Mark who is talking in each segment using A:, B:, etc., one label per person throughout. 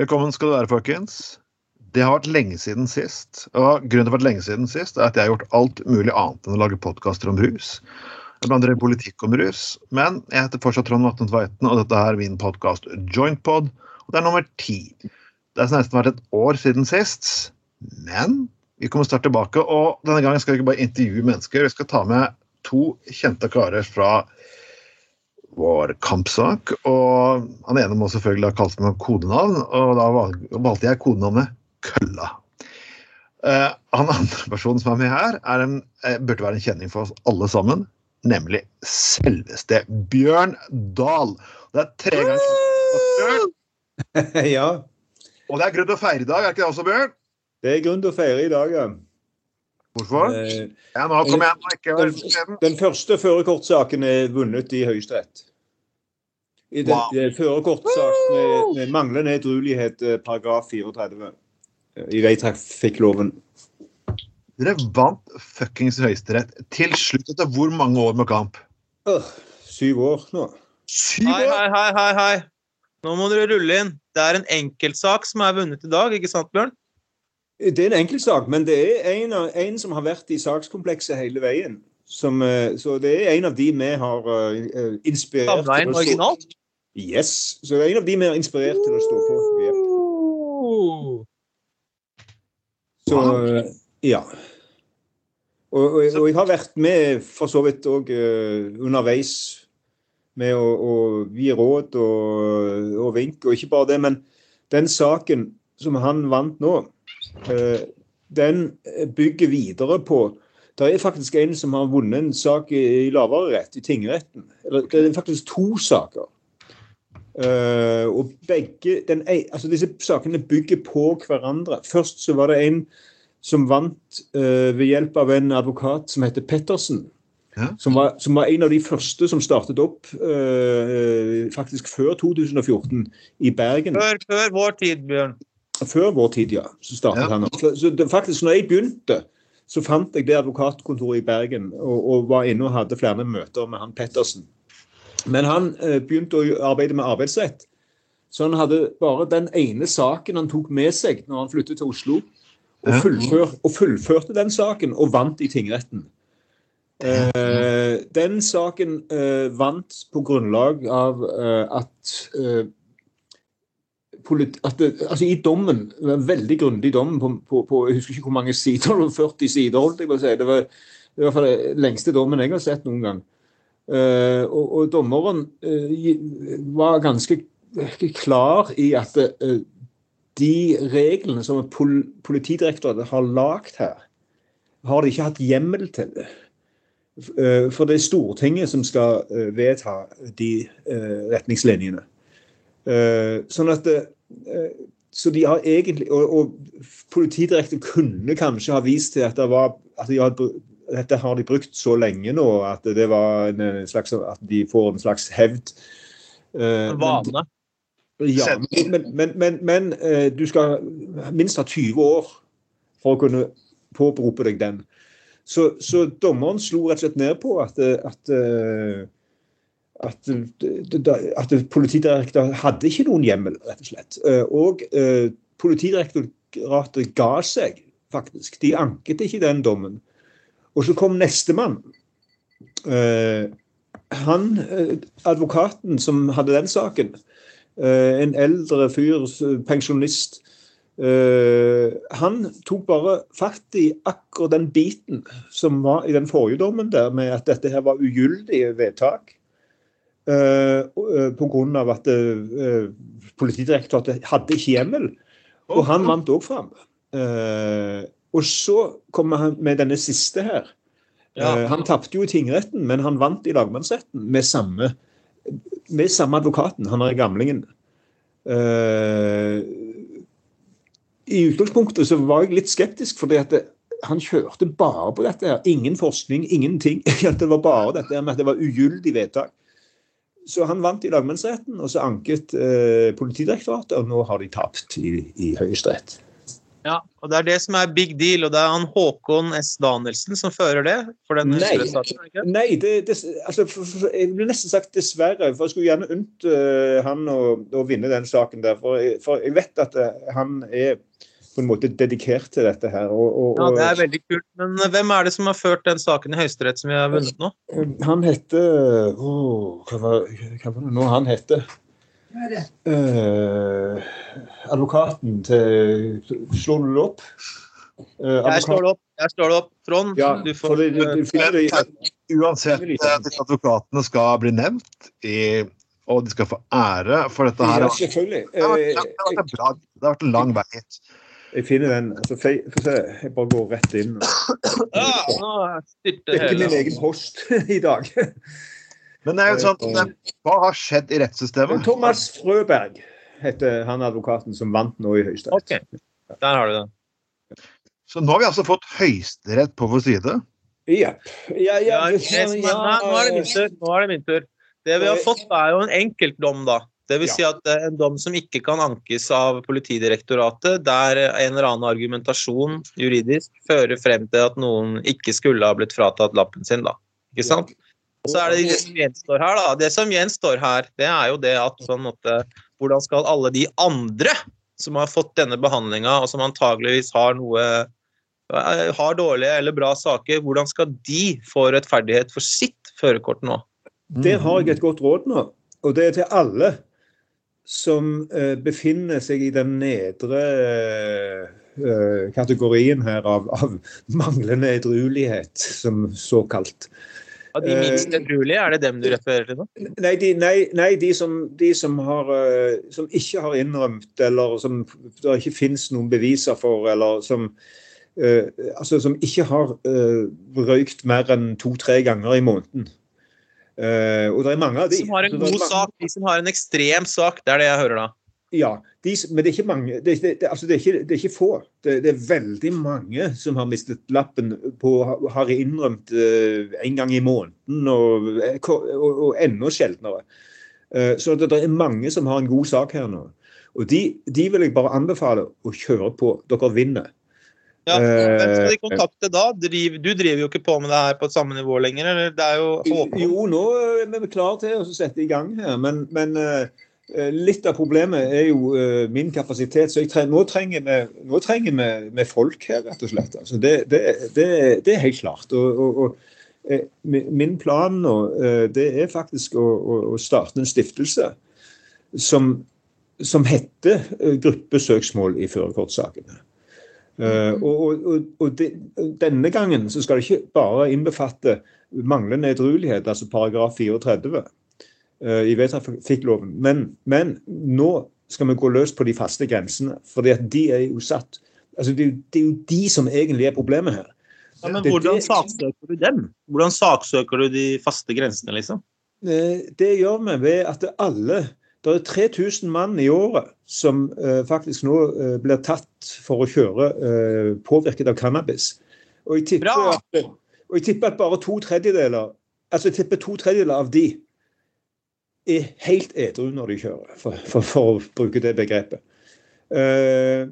A: Velkommen skal du være, folkens. Det har vært lenge siden sist. Og grunnen til at det har vært lenge siden sist, er at jeg har gjort alt mulig annet enn å lage podkaster om rus. Jeg blander politikk om rus. Men jeg heter fortsatt Trond Vatne Tveiten, og dette er min podkast Jointpod. Og det er nummer ti. Det har nesten vært et år siden sist. Men vi kommer snart tilbake, og denne gangen skal vi ikke bare intervjue mennesker. Vi skal ta med to kjente karer fra vår kampsak. Og han ene må selvfølgelig ha kalt meg kodenavn, og da valgte jeg kodenavnet Kølla. Uh, han andre personen som er med her, er en, uh, burde være en kjenning for oss alle sammen. Nemlig selveste Bjørn Dahl. Det er tre ganger
B: ja.
A: Og det er grunn til å feire i dag, er ikke det også, Bjørn?
B: Det er grunn til å feire i dag, ja.
A: Hvorfor?
B: Eh,
A: ja, nå kom igjen. Ikke
B: den, den første førerkortsaken er vunnet i Høyesterett. I den,
A: Wow.
B: wow. Førerkortsak med, med manglende edruelighet, eh, paragraf 34 eh, i veitrafikkloven.
A: Dere vant fuckings Høyesterett til slutt etter hvor mange år med kamp?
B: Øh, syv år nå.
A: Syv år!
C: hei, hei, hei, hei. Nå må dere rulle inn. Det er en enkeltsak som er vunnet i dag, ikke sant, Bjørn?
B: Det er en enkeltsak, men det er en, av, en som har vært i sakskomplekset hele veien. Som, eh, så det er en av de vi har uh, inspirert
C: Samla inn originalt?
B: Yes. Så det er en av de vi har inspirert til å stå på. Yep. Så ja. Og, og, og jeg har vært med for så vidt òg underveis med å, å gi råd og, og vink, og ikke bare det, men den saken som han vant nå, den bygger videre på Det er faktisk en som har vunnet en sak i, i lavere rett, i tingretten. Eller, det er faktisk to saker. Eh, og begge, den, altså Disse sakene bygger på hverandre. Først så var det en som vant eh, ved hjelp av en advokat som heter Pettersen.
A: Ja.
B: Som, var, som var en av de første som startet opp eh, faktisk før 2014 i Bergen.
C: Før, før vår tid, Bjørn.
B: Før vår tid, ja. Så startet
A: Ja.
B: han. Så, det, faktisk, når jeg begynte, så fant jeg det advokatkontoret i Bergen og, og var inne og hadde flere møter med han Pettersen. Men han eh, begynte å arbeide med arbeidsrett. Så han hadde bare den ene saken han tok med seg når han flyttet til Oslo. Og, fullfør, og fullførte den saken og vant i tingretten. Eh, den saken eh, vant på grunnlag av eh, at eh, at det, altså I dommen, en veldig grundig dom på, på, på jeg husker ikke hvor mange sider, det var 40 sider. holdt jeg på å si. Det var i hvert fall den lengste dommen jeg har sett noen gang. Uh, og, og dommeren uh, var ganske klar i at uh, de reglene som pol Politidirektoratet har lagd her, har de ikke hatt hjemmel til det. For det er Stortinget som skal vedta de retningslinjene. Sånn at Så de har egentlig Og, og Politidirektoratet kunne kanskje ha vist til at, det var, at de hadde, dette har de brukt så lenge nå at det var en eh, slags, at de får en slags hevd. Eh,
C: vane.
B: ja, men, men, men, men eh, du skal minst ha 20 år for å kunne påberope deg den. Så, så dommeren slo rett og slett ned på at, eh, at, eh, at, det- at Politidirektoratet hadde ikke noen hjemmel, rett og slett. Eh, Og eh, Politidirektoratet ga seg, faktisk. De anket ikke den dommen. Og så kom nestemann. Eh, Han, eh, advokaten som hadde den saken, Eh, en eldre fyr, pensjonist. Eh, han tok bare fatt i akkurat den biten som var i den forrige dommen, der med at dette her var ugyldige vedtak. Uh, Pga. at uh, Politidirektoratet hadde ikke hjemmel. Og han vant òg fram. Eh, og så kommer han med denne siste her.
C: Ja.
B: Eh, han tapte jo i tingretten, men han vant i lagmannsretten med samme med samme advokaten. Han er gamlingen. Uh, I utgangspunktet så var jeg litt skeptisk, fordi at det, han kjørte bare på dette. her. Ingen forskning, ingenting. Det var bare dette her med at det var ugyldig vedtak. Så han vant i lagmannsretten, og så anket eh, Politidirektoratet, og nå har de tapt i, i Høyesterett.
C: Ja, og det er det som er big deal, og det er han Håkon S. Danielsen som fører det?
B: Nei.
C: ikke?
B: Nei, det, det, altså, for, for, jeg ville nesten sagt dessverre. For jeg skulle gjerne unnt uh, han å, å vinne den saken der. For, for jeg vet at uh, han er på en måte dedikert til dette her. Og, og,
C: Ja, det er veldig kult. Men eh, hvem er det som har ført den saken i Høyesterett som vi har vunnet nå?
B: Han heter oh, hva, var, hva var det nå han heter? Uh, advokaten til Slår du det opp? Uh,
C: Jeg slår det opp. Jeg slår det opp. Trond,
B: Ja,
C: du får
B: det, du, du finner det
A: Uansett, eh, disse advokatene skal bli nevnt, i, og de skal få ære for dette her.
B: Ja, selvfølgelig.
A: Det har vært,
B: Eh,
A: det har vært, det har vært en lang vei hit.
B: Jeg finner den. altså, fe- Få se, jeg bare går rett inn.
C: Ja, styrte
B: Det er ikke min egen host i dag.
A: Men det er jo sånn, hva har skjedd i rettssystemet?
B: Thomas Frøberg heter han advokaten som vant nå i Høyesterett.
C: Ok, der har du den.
A: Så nå har vi altså fått Høyesterett på vår side.
B: Ja. Ja, ja,
C: Ja, tur. Nå er det min tur. Det vi har fått, er jo en enkeltdom, da. Det vil si at er en dom som ikke kan ankes av Politidirektoratet, der en eller annen argumentasjon juridisk fører frem til at noen ikke skulle ha blitt fratatt lappen sin, da. Ikke sant? Så er det det som gjenstår her, da. Det som gjenstår her, det er jo det at sånn måte Hvordan skal alle de andre som har fått denne behandlinga, og som antageligvis har noe har dårlige eller bra saker, hvordan skal de få rettferdighet for sitt førerkort nå?
B: Der har jeg et godt råd nå, og det er til alle som eh, befinner seg i den nedre eh, kategorien her av, av manglende edruelighet, som såkalt.
C: Av de minst edruelige, er det dem du refererer til nå?
B: Nei, de, nei, nei, de, som, de som, har, eh, som ikke har innrømt, eller som det ikke finnes noen beviser for, eller som, uh, altså, som ikke har uh, røykt mer enn to-tre ganger i måneden. Eh, og det er mange av
C: De som har en
B: er
C: god
B: mange-
C: sak, de som har en ekstrem sak, det er det jeg hører da.
B: Ja, de, men det er ikke mange. Det, det, det, altså det, er, ikke, det er ikke få. Det, er veldig mange som har mistet lappen på Har innrømt uh, en gang i måneden, og, og, og enda sjeldnere. Uh, så det, det er mange som har en god sak her nå. Og de, de vil jeg bare anbefale å kjøre på. Dere vinner.
C: Ja, Hvem skal de
B: Eh,
C: kontakte da? Driv, du driver jo ikke på med det her på et samme nivå lenger, eller? Det er jo.
B: Jo, nå er vi klare til å sette i gang her, men, men eh, litt av problemet er jo eh, min kapasitet. Så jeg nå trenger vi, nå trenger vi, vi folk her, rett og slett. Altså, det, det, det, det er helt klart. Og, og, og min plan nå, det er faktisk å, å, å starte en stiftelse som, som heter Gruppesøksmål i førerkortsakene. Eh, og og, og, de, denne gangen så skal det ikke bare innbefatte manglende edruelighet, altså paragraf 34 uh, i veitrafikkloven, men, men nå skal vi gå løs på de faste grensene. fordi at de er jo satt altså det, det er jo de som egentlig er problemet her.
C: Ja, men
B: Det-
C: hvordan
B: det-
C: saksøker du dem? Hvordan saksøker du de faste grensene, liksom?
B: Eh, Det gjør vi ved at alle Det er 3000 mann i året som eh, faktisk nå eh, blir tatt for å kjøre eh, påvirket av cannabis. Og jeg tipper, at, og jeg tipper at bare to tredjedeler altså jeg tipper to tredjedeler av de er helt edru når de kjører, for, for, for å bruke det begrepet. Eh,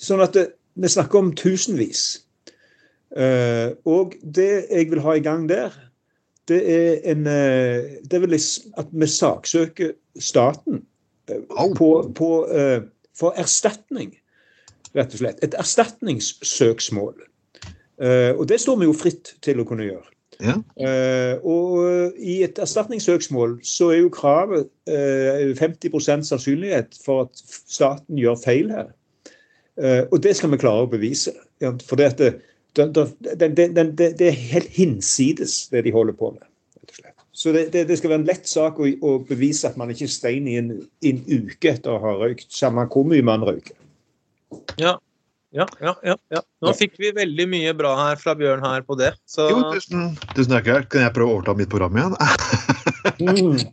B: sånn at det, vi snakker om tusenvis. Eh, og det jeg vil ha i gang der, det er en eh, Det vel at vi saksøker staten eh, på, på, eh, for erstatning, rett og slett. Et erstatningssøksmål. Eh, og det står vi jo fritt til å kunne gjøre.
A: Ja.
B: Og i et erstatningssøksmål så er jo kravet eh, 50% sannsynlighet for at staten gjør feil her. Og det skal vi klare å bevise. For det, det, det, det er helt hinsides, det de holder på med. Så det, det, det skal være en lett sak å, å bevise at man ikke er stein i en, en uke etter å ha røykt, samme hvor mye man røyker.
C: Ja. Ja, ja, ja, ja. Nå
B: Ja.
C: fikk vi veldig mye bra her fra Bjørn her på det. Så
A: Jo, tusen, tusen takk. Kan jeg prøve å overta mitt program igjen?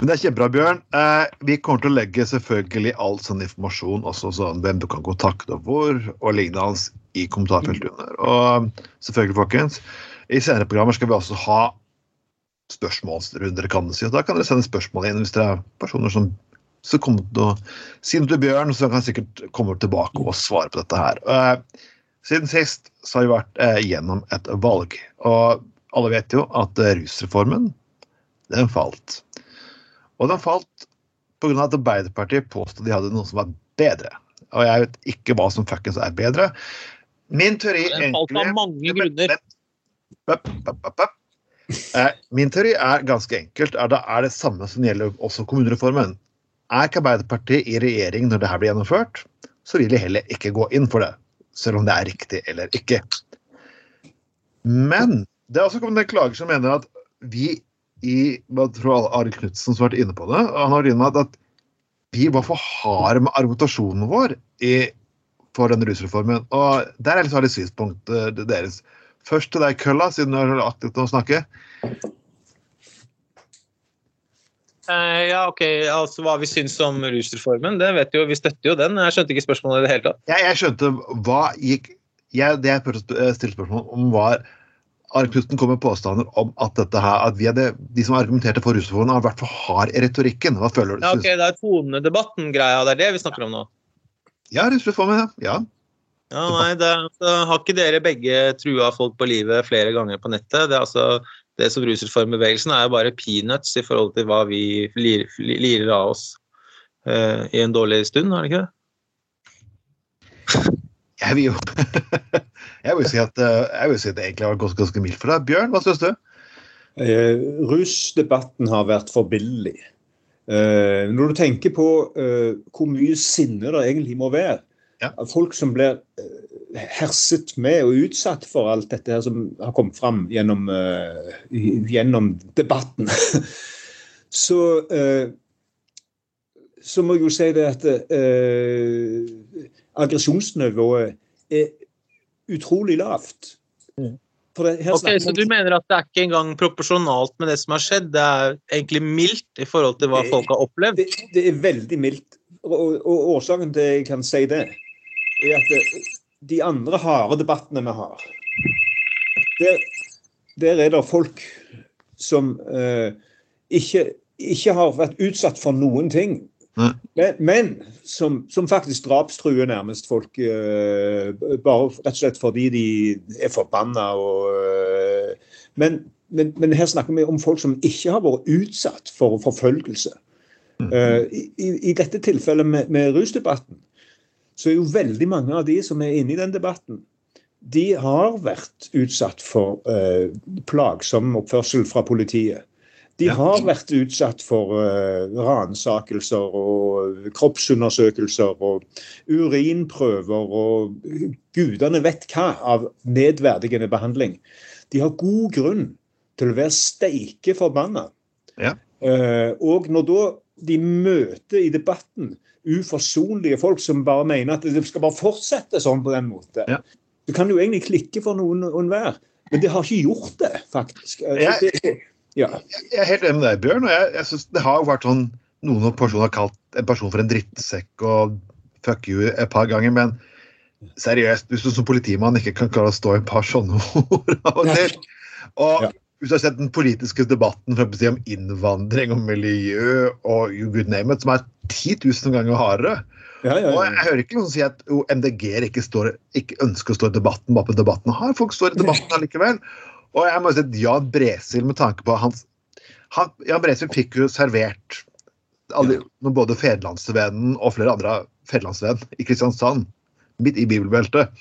A: Men det er kjempebra, Bjørn. Eh, vi kommer til å legge selvfølgelig all sånn informasjon, også sånn hvem du kan kontakte og hvor, og lignende i kommentarfeltet under. Og selvfølgelig, folkens, i senere programmer skal vi også ha spørsmålsrunder, kan du si. Og da kan dere sende spørsmål inn hvis dere er personer som så kommer til å si noe til Bjørn, så han kan sikkert komme tilbake og svare på dette her. Uh, siden sist så har vi vært uh, gjennom et valg. Og alle vet jo at uh, rusreformen, den falt. Og den falt pga. at Arbeiderpartiet påstod de hadde noe som var bedre. Og jeg vet ikke hva som fuckings er bedre. Min teori
C: Den falt av mange grunner.
A: Eh, min teori er ganske enkelt. Er det er det samme som gjelder også kommunereformen. Er ikke Arbeiderpartiet i regjering når det her blir gjennomført, så vil de heller ikke gå inn for det. Selv om det er riktig eller ikke. Men det er også kommet en klager som mener at vi i jeg tror Arild Knutsen som har vært inne på det, han har vært at vi var for harde med argumentasjonen vår i, for den rusreformen. Og der er liksom litt synspunktet deres. Først til deg, Kølla, siden du har aktivt å snakke.
C: Eh, ja, ok, altså Hva vi syns om rusreformen, det vet jo, vi støtter jo den. Jeg skjønte ikke spørsmålet i det hele tatt.
A: Jeg, jeg skjønte hva gikk jeg, Det jeg stilte å stille spørsmål om, var Knutsen kom med påstander om at, dette her, at vi hadde, de som argumenterte for rusreformen, har vært for hard i retorikken. Hva føler du?
C: Ja, ok, Det er tonedebatten-greia, det er det vi snakker om nå?
A: Ja, rusreformen, ja.
C: Ja, nei, det, altså, Har ikke dere begge trua folk på livet flere ganger på nettet? Det, er altså, det som rusreformbevegelsen er jo bare peanuts i forhold til hva vi lirer, lirer av oss uh, i en dårlig stund, er det ikke det?
A: Jeg vil jo jeg vil si at, eh, jeg vil si at det egentlig har ganske, ganske mildt for deg. Bjørn, hva syns du?
B: Eh, rusdebatten har vært for billig. Eh, når du tenker på eh, hvor mye sinne det egentlig må være
A: Ja.
B: folk som blir eh, herset med og utsatt for alt dette her som har kommet fram gjennom, uh, gjennom debatten, så uh, så må jeg jo si det at uh, aggresjonsnivået er utrolig lavt.
C: Mm.
B: For det, her
C: Ok, Så du mener at det er ikke engang proporsjonalt med det som har skjedd? Det er egentlig mildt i forhold til hva
B: Det-
C: folk har opplevd?
B: det, det er veldig mildt. Og, og årsaken til jeg kan si det, er at de andre harde debattene vi har, der, der er det folk som eh, ikke, ikke har vært utsatt for noen ting.
A: Nei.
B: Men, men som, som faktisk drapstruer nærmest folk, eh, bare rett og slett fordi de er forbanna og eh, men, men, men her snakker vi om folk som ikke har vært utsatt for forfølgelse. Eh, i, I dette tilfellet med, med rusdebatten, så er jo veldig mange av de som er inne i den debatten, de har vært utsatt for eh, plagsom oppførsel fra politiet. De har vært utsatt for uh, ransakelser og kroppsundersøkelser og urinprøver og gudene vet hva av nedverdigende behandling. De har god grunn til å være steike forbanna.
A: Ja.
B: Uh, og når da de møter i debatten uforsonlige folk som bare mener at det skal bare fortsette sånn på den måten,
A: Ja.
B: Du kan jo egentlig klikke for noen og enhver. Men det har ikke gjort det, faktisk. Eh,
A: Jeg-
B: det, ja.
A: Jeg er helt enig med deg, Bjørn. og jeg, jeg synes Det har jo vært sånn Noen personer har kalt en person for en drittsekk og fuck you et par ganger, men seriøst, hvis du som politimann ikke kan klare å stå i et par sånne ord av og til Og. Hvis du har sett den politiske debatten om innvandring og miljø og you good name it, som er 10 000 ganger hardere
B: Ja, ja,
A: Og jeg hører ikke noen si at jo, MDG-er ikke, ikke ønsker å stå i debatten bare på debatten har. Folk står i debatten allikevel. Og jeg må si at Jan Bresil, med tanke på hans han, Jan Bresil fikk jo servert alle, både Federlandsvennen og flere andre Federlandsvenn i Kristiansand, midt i bibelbeltet,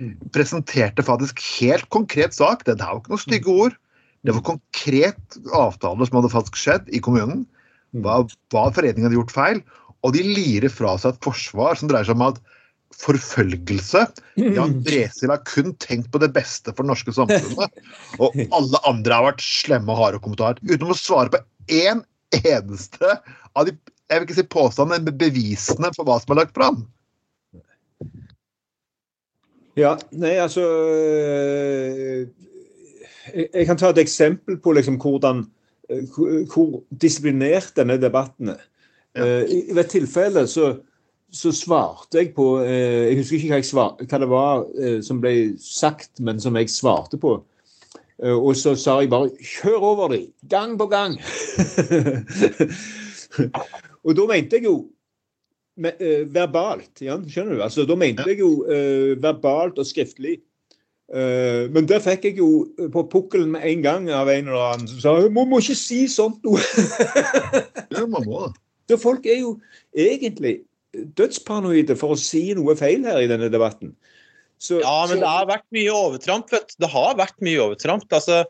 B: Mm.
A: presenterte faktisk helt konkret sak. Det er jo ikke noen stygge ord. Det var konkret avtaler som hadde faktisk skjedd i kommunen. Hva, hva foreningen hadde gjort feil. Og de lirer fra seg et forsvar som dreier seg om at forfølgelse Jan Bresil har kun tenkt på det beste for det norske samfunnet. Og alle andre har vært slemme og harde kommentarer. Uten å svare på én eneste av de jeg vil ikke si påstandene, men bevisene for hva som er lagt fram.
B: Ja, nei, altså jeg, kan ta et eksempel på liksom hvordan øh, hvor, disiplinert denne debatten er.
A: Ja.
B: Eh, I hvert et tilfelle så, så svarte jeg på eh, Jeg husker ikke hva, jeg svar, hva det var eh, som ble sagt, men som jeg svarte på. Eh, og så sa jeg bare 'kjør over dem', gang på gang. Og da mente jeg jo verbalt. Ja, skjønner du? Altså, da mente jeg jo verbalt og skriftlig. Uh, men det fikk jeg jo på pukkelen med en gang av en eller annen som sa man må ikke si sånt noe.
A: ja, man må.
B: Så folk er jo egentlig dødsparanoide for å si noe feil her i denne debatten.
C: Så, ja, men så... det har vært mye overtramp. vet du. Det har vært mye overtramp. Altså,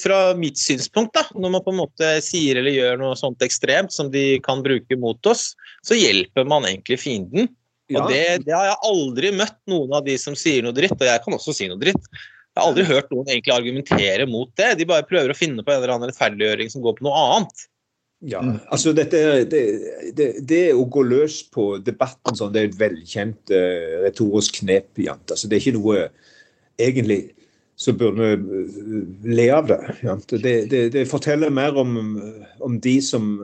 C: fra mitt synspunkt, da, når man på en måte sier eller gjør noe sånt ekstremt som de kan bruke mot oss, så hjelper man egentlig fienden. Ja. Og det, det, har jeg aldri møtt noen av de som sier noe dritt, og jeg kan også si noe dritt. Jeg har aldri hørt noen egentlig argumentere mot det. De bare prøver å finne på en eller annen rettferdiggjøring som går på noe annet.
B: Ja, altså dette, det, det, det, å gå løs på debatten sånn, det er et velkjent uh, retorisk knep. Jant. Altså, det er ikke noe egentlig så burde vi uh, le av det. Det, det, forteller mer om, om, de som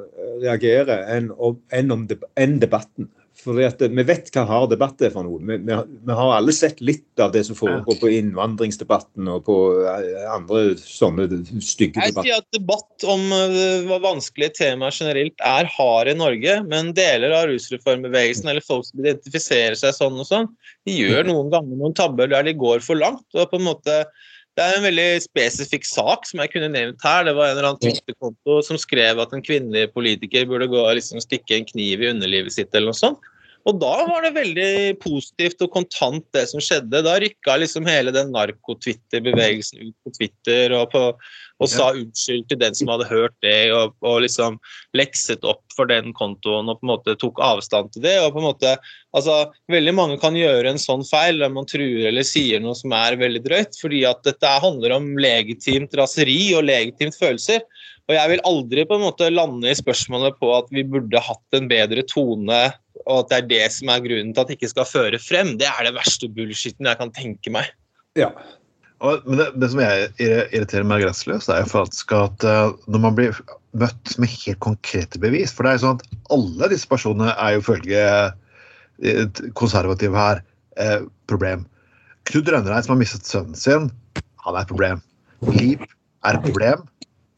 B: reagerer, enn, enn om enn debatten. For Vi vet hva hard debatt er for noe. Vi, vi, vi, har alle sett litt av det som foregår på innvandringsdebatten og på eh, andre sånne stygge debatter.
C: Jeg sier at debatt om uh, hva vanskelige temaer generelt er hard i Norge, men deler av rusreformbevegelsen eller folk som identifiserer seg sånn og sånn, de gjør noen ganger noen tabber der de går for langt. og på en måte det er en veldig spesifikk sak som jeg kunne nevnt her. Det var en eller annen Twitter-konto som skrev at en kvinnelig politiker burde gå og liksom stikke en kniv i underlivet sitt eller noe sånt. Og da var det veldig positivt og kontant det som skjedde. Da rykka liksom hele den narko-Twitter-bevegelsen ut på Twitter og, på, og sa unnskyld til den som hadde hørt det, og, og, liksom lekset opp for den kontoen og på en måte tok avstand til det. og på en måte, altså Veldig mange kan gjøre en sånn feil der man truer eller sier noe som er veldig drøyt, fordi at dette handler om legitimt raseri og legitimt følelser. Og jeg vil aldri på en måte lande i spørsmålet på at vi burde hatt en bedre tone og at det er det som er grunnen til at det ikke skal føre frem, det er det verste bullshitten jeg kan tenke meg.
A: Ja. Men det, det, som jeg irriterer meg grenseløst, er jo faktisk at uh, når man blir møtt med helt konkrete bevis For det er jo sånn at alle disse personene er jo følge uh, konservative her eh, problem. Knut Rønnereid som har mistet sønnen sin, han er et problem. Liv er et problem.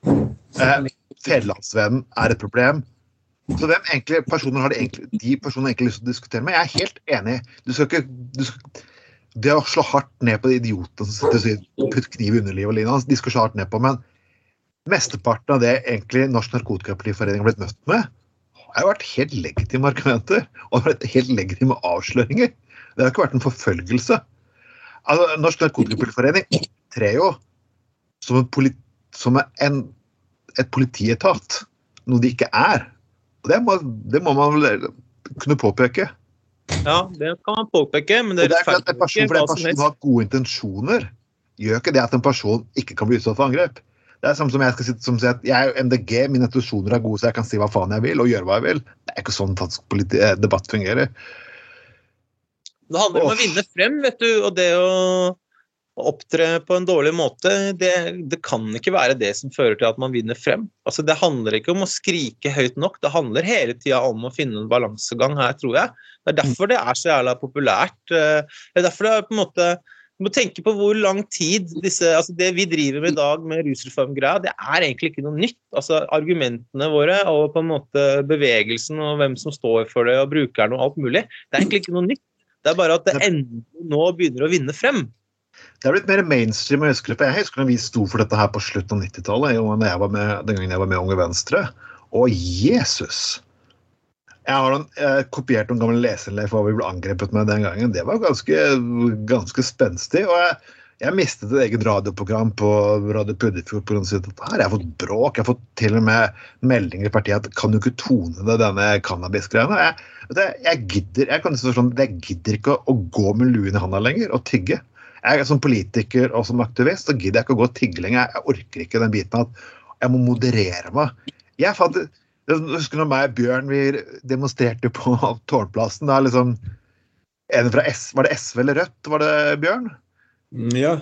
A: Uh, Federlandsvennen er et problem. Så hvem egentlig personer har de, egentlig, de personene egentlig lyst til å diskutere med? Jeg er helt enig. Du skal ikke, du skal, det å slå hardt ned på de idiotene som putter kniv i underlivet og lignende, de skal slå hardt ned på, men mesteparten av det egentlig Norsk Narkotikapolitiforening har blitt møtt med, har jo vært helt legitime argumenter og har vært helt legitime avsløringer. Det har ikke vært en forfølgelse. Altså, Norsk Narkotikapolitiforening trer jo som, en politi, som en, et politietat, noe de ikke er. Og det må, det må man vel kunne påpeke.
C: Ja, det kan man påpeke, men det,
A: det er ikke en person, for en person har gode intensjoner, gjør ikke det at en person ikke kan bli utsatt for angrep. Det er samme som jeg skal si, som sier at jeg er jo MDG, mine intensjoner er gode, så jeg kan si hva faen jeg vil, og gjøre hva jeg vil. Det er ikke sånn eh, debatt fungerer.
C: Det handler om å vinne frem, vet du, og det å å opptre på en dårlig måte, det, det, kan ikke være det som fører til at man vinner frem. Altså, det handler ikke om å skrike høyt nok, det handler hele tida om å finne en balansegang her, tror jeg. Det er derfor det er så jævla populært. Eh, det er derfor det er på en måte du må tenke på hvor lang tid disse, altså det vi driver med i dag med rusreformgreia, det er egentlig ikke noe nytt. Altså Argumentene våre og på en måte bevegelsen og hvem som står for det og brukerne og alt mulig, det er egentlig ikke noe nytt. Det er bare at det endelig nå begynner å vinne frem.
A: Det er blitt mer mainstream. Jeg husker, jeg husker da vi sto for dette her på slutten av 90-tallet, den gangen jeg var med Unge Venstre. Å, Jesus! Jeg har noen, jeg kopiert noen gamle leserinnlegg for hva vi ble angrepet med den gangen. Det var ganske, ganske spenstig. og jeg, jeg mistet et eget radioprogram på Radio Puddefjord pga. dette. her. Jeg har fått bråk. Jeg har fått til og med meldinger i partiet at kan du ikke tone ned denne cannabisgreiene? Jeg, jeg, gidder jeg kan sånn, jeg gidder ikke å, å gå med luen i handa lenger og tygge jeg Som politiker og som aktivist så gidder jeg ikke å gå og tigge lenger. Jeg orker ikke den biten at jeg må moderere meg. Jeg fant, husker når meg og Bjørn vi demonstrerte på Tårnplassen. da liksom en fra S, Var det SV eller Rødt, var det Bjørn?
B: Mm, ja.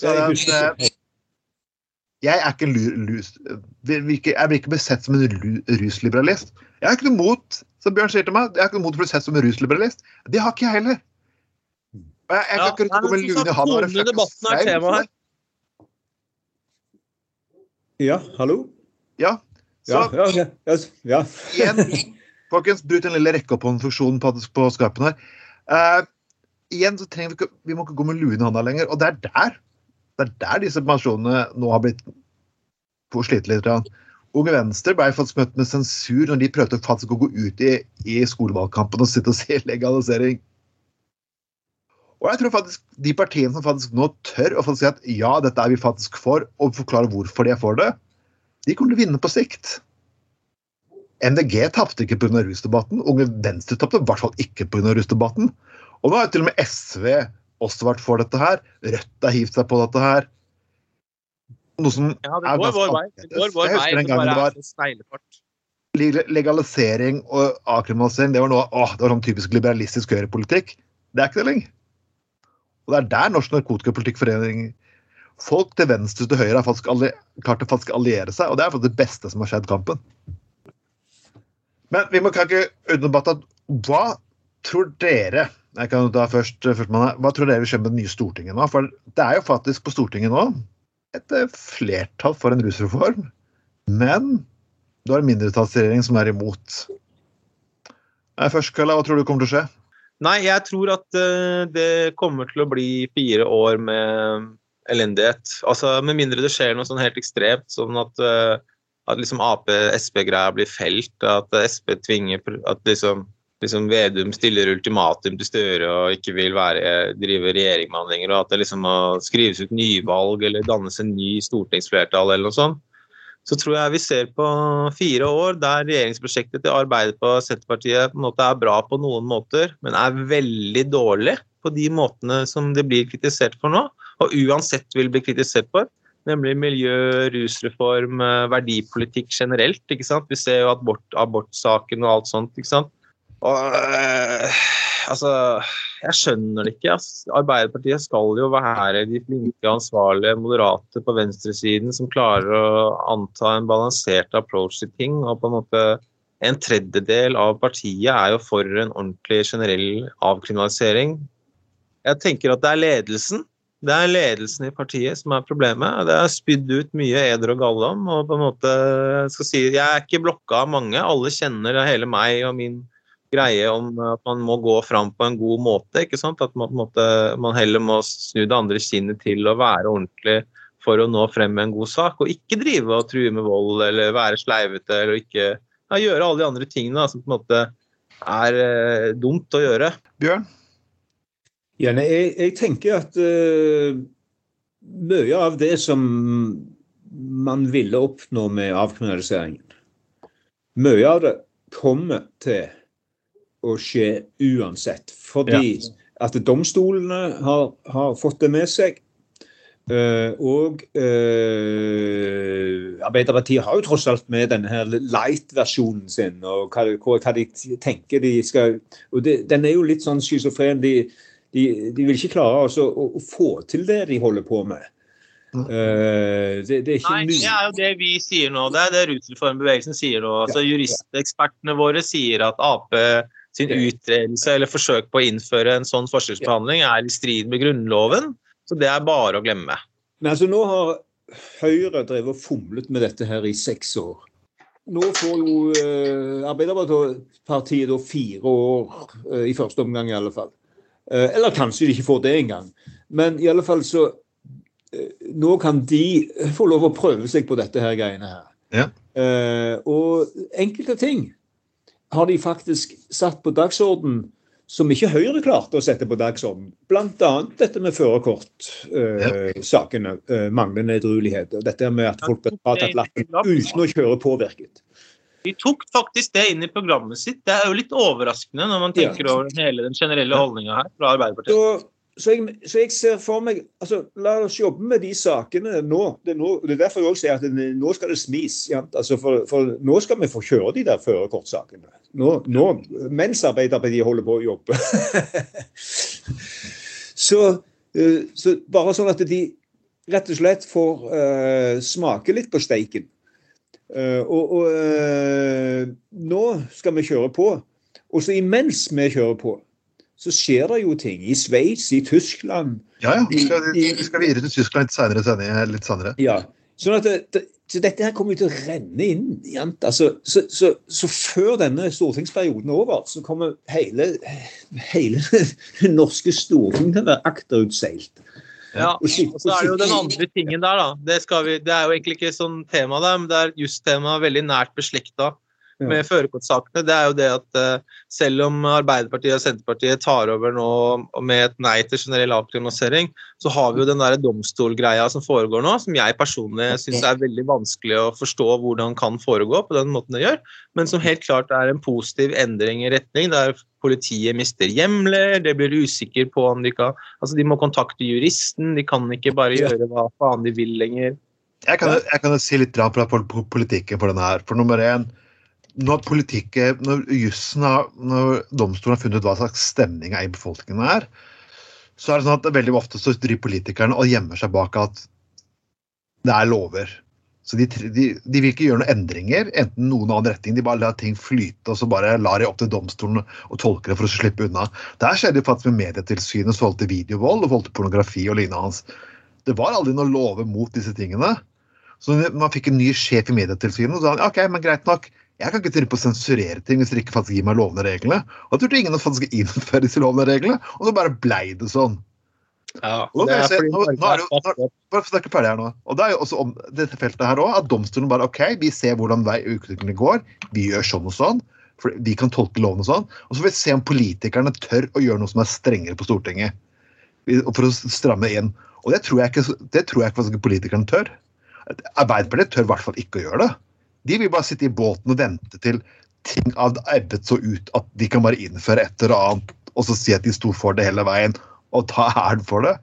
A: Jeg, at, jeg er ikke lus, jeg blir ikke besett som en rusliberalist. Jeg har ikke noe mot som Bjørn sier til meg, jeg har ikke noe mot å bli sett som en rusliberalist. Det har ikke jeg heller. Jeg, jeg kan ikke gå med lune i handa.
C: Debatten er tema her.
B: Ja, hallo?
A: Ja.
B: Så, ja, ja, ja,
A: igjen, Folkens, bruk den lille rekkeoppholdsfunksjonen på, på skarpen her. Uh, igjen så trenger vi ikke Vi må ikke gå med luen i hånda lenger. Og det er der det er der disse pensjonene nå har blitt slitt litt. litt. Unge Venstre ble faktisk møtt med sensur når de prøvde faktisk å gå ut i, i skolevalgkampen og sitte og se legalisering. Og jeg tror faktisk de partiene som faktisk nå tør å si at ja, dette er vi faktisk for, og forklare hvorfor de er for det, de kommer til å vinne på sikt. MDG tapte ikke pga. rusdebatten. Unge Venstre tapte i hvert fall ikke pga. rusdebatten. Og nå har til og med SV også vært for dette her. Rødt har hivd seg på dette her.
C: Noe som ja, det går vår vei. Det går vår vei. Det bare er en.
A: Legalisering og avkriminalisering det var noe, åh, det var sånn typisk liberalistisk høyrepolitikk. Det er ikke det lenger. Og Det er der Norsk Narkotikapolitikkforening Folk til venstre til høyre har klart å faktisk alliere seg, og det er faktisk det beste som har skjedd kampen. Men vi må ikke underbatte at hva tror dere jeg kan da først, først Hva tror dere vil skje med det nye Stortinget nå? For det er jo faktisk på Stortinget nå et eh, flertall for en rusreform. Men du har en mindretallsregjering som er imot. Først, Kalla, hva tror du kommer til å skje?
C: Nei, jeg tror at uh, det kommer til å bli fire år med elendighet. Altså, Med mindre det skjer noe sånn helt ekstremt, sånn at, uh, at liksom Ap-Sp-greia blir felt, at Sp tvinger at liksom liksom Vedum stiller ultimatum til Støre og ikke vil være, drive regjering lenger, og at det liksom må skrives ut nyvalg eller dannes en ny stortingsflertall eller noe sånt, så tror jeg vi ser på fire år der regjeringsprosjektet til Arbeiderpartiet og Senterpartiet på en måte er bra på noen måter, men er veldig dårlig på de måtene som det blir kritisert for nå, og uansett vil bli kritisert for. Nemlig miljø, rusreform, verdipolitikk generelt. ikke sant? Vi ser jo abort, abortsaken og alt sånt. ikke sant? Og øh, altså Jeg skjønner det ikke. Altså. Arbeiderpartiet skal jo være de flinke, ansvarlige, moderate på venstresiden som klarer å anta en balansert approach til ting. og på en måte en tredjedel av partiet er jo for en ordentlig generell avkriminalisering. Jeg tenker at det er ledelsen. Det er ledelsen i partiet som er problemet. Det er spydd ut mye eder og gallom. og på en måte, skal si, jeg er ikke blokka av mange. Alle kjenner hele meg og min greie om at man må gå fram på en god måte. ikke sant? At man, måte, man heller må snu det andre kinnet til å være ordentlig for å nå frem med en god sak, og ikke drive og true med vold eller være sleivete eller ikke ja, gjøre alle de andre tingene som på en måte er eh, dumt å gjøre.
A: Bjørn?
B: Ja, nei, jeg, jeg, tenker at uh, mye av det som man ville oppnå med avkriminaliseringen, mye av det kommer til å skje uansett. Fordi ja. at domstolene har, har, fått det med seg. Uh, og uh, Arbeiderpartiet har jo tross alt med denne her light-versjonen sin, og hva, hva, de tenker de skal og det, Den er jo litt sånn schizofren. De, de, de, vil ikke klare altså, å, å, få til det de holder på med. Uh, det, det, er
C: Nei, det er jo det vi sier nå. Det er det rusreformbevegelsen sier nå. Altså, ja, Juristekspertene våre sier at Ap sin utredelse eller forsøk på å innføre en sånn forskjellsbehandling er i strid med Grunnloven. Så det er bare å glemme.
B: Men altså, nå har Høyre drevet og fomlet med dette her i seks år. Nå får jo eh, Arbeiderpartiet da fire år, eh, i første omgang i alle fall. Eh, eller kanskje de ikke får det engang. Men i alle fall så eh, Nå kan de få lov å prøve seg på dette her greiene her.
A: Ja.
B: Eh, og enkelte ting har de faktisk satt på dagsorden som ikke Høyre klarte å sette på dagsorden. Bl.a. dette med førerkortsakene, uh, uh, manglende edruelighet. Og dette med at folk blir tatt lappen uten å kjøre påvirket.
C: De tok faktisk det inn i programmet sitt. Det er jo litt overraskende når man tenker ja. over hele den generelle holdninga her fra Arbeiderpartiet.
B: Så så jeg, så jeg, ser for meg altså, La oss jobbe med de sakene nå. Det er, nå, det er derfor jeg også sier at det, nå skal det smis. Ja? Altså for, for, nå skal vi få kjøre de der førerkortsakene. Nå, nå, mens Arbeiderpartiet holder på å jobbe. så, uh, så, bare sånn at de rett og slett får uh, smake litt på steiken. Uh, og, og nå skal vi kjøre på. Og så imens vi kjører på, så skjer det jo ting. I Sveits, i Tyskland
A: Ja, ja. Vi skal, vi skal videre til Tyskland litt senere. Litt senere.
B: Ja. Sånn at det, det, så dette her kommer jo til å renne inn. Altså, så, så, så, før denne stortingsperioden er over, så kommer hele, hele det norske storting til å være akterutseilt.
C: Ja, og så er det jo den andre tingen der, da. Det, vi, det er jo egentlig ikke sånn tema der, men det er justema veldig nært beslekta med førerkortsakene, det er jo det at uh, selv om Arbeiderpartiet og Senterpartiet tar over nå med et nei til generell avkriminalisering, så har vi jo den der domstolgreia som foregår nå, som jeg personlig syns er veldig vanskelig å forstå hvordan kan foregå på den måten det gjør, men som helt klart er en positiv endring i retning, der politiet mister hjemler, det blir usikker på om de kan Altså, de må kontakte juristen, de kan ikke bare gjøre hva faen de vil lenger.
A: Jeg kan, jo si litt på politikken for denne her. For nummer én, når politikken, når jussen har, når domstolen har funnet ut hva slags stemning er i befolkningen er, så er det sånn at veldig ofte så driver politikerne og gjemmer seg bak at det er lover. Så de, de, de, vil ikke gjøre noen endringer, enten noen annen retning. De bare lar ting flyte og så bare lar de opp til domstolen og tolke det for å slippe unna. Der skjedde det faktisk med Medietilsynet forhold til videovold og forhold til pornografi og lignende hans. Det var aldri noe lover mot disse tingene. Så man fikk en ny sjef i Medietilsynet og sa han, ok, men greit nok, jeg kan ikke drive på å sensurere ting hvis dere ikke faktisk gir meg lovende reglene. Og da turte ingen å faktisk innføre disse lovende reglene, og så bare blei det sånn.
C: Ja, det er fordi nå, nå er det
A: jo, Bare snakke ferdig her nå. Og det er jo også om dette feltet her òg, at domstolen bare OK, vi ser hvordan utviklingen går, vi gjør sånn og sånn. For vi kan tolke loven og sånn. Og så får vi se om politikerne tør å gjøre noe som er strengere på Stortinget. For å stramme inn. Og det tror jeg ikke, det tror jeg ikke politikerne tør. Arbeiderpartiet tør i hvert fall ikke å gjøre det. De vil bare sitte i båten og vente til ting hadde ebbet så ut at de kan bare innføre et eller annet og så si at de sto for det hele veien, og ta æren for det.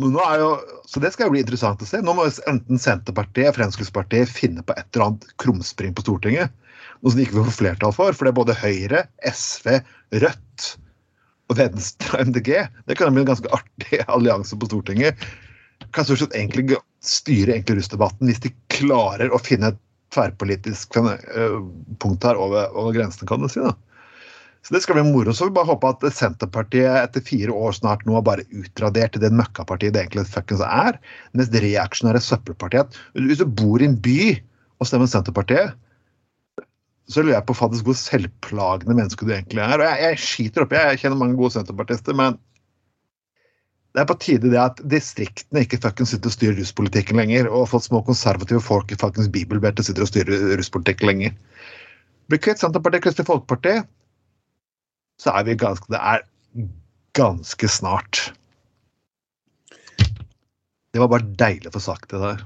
A: Jo, så det skal jo bli interessant å se. Nå må enten Senterpartiet og Fremskrittspartiet finne på et eller annet krumspring på Stortinget. Noe som de ikke vil få flertall for. For det er både Høyre, SV, Rødt og Venstre og MDG. Det kan bli en ganske artig allianse på Stortinget. Kan stort sett egentlig styre egentlig russdebatten hvis de klarer å finne et tverrpolitisk eh, punkt her over, over grensene, kan du si. da. Så Det skal bli moro. Så vi bare håper at Senterpartiet etter fire år snart nå har bare utradert det møkkapartiet det egentlig fuckings er. Det reaksjonære søppelpartiet Hvis du bor i en by og stemmer Senterpartiet, så lurer jeg på faktisk hvor selvplagende menneske du egentlig er. Og jeg, jeg skiter oppi, jeg kjenner mange gode senterpartister, men det er på tide det at distriktene ikke fuckings sitter og styrer russpolitikken lenger, og fått små konservative folk i fuckings bibelbeltet sitter og styrer russpolitikken lenger. Blir kvitt Senterpartiet, Kristelig Folkeparti, så er vi ganske Det er ganske snart. Det var bare deilig å få sagt det der.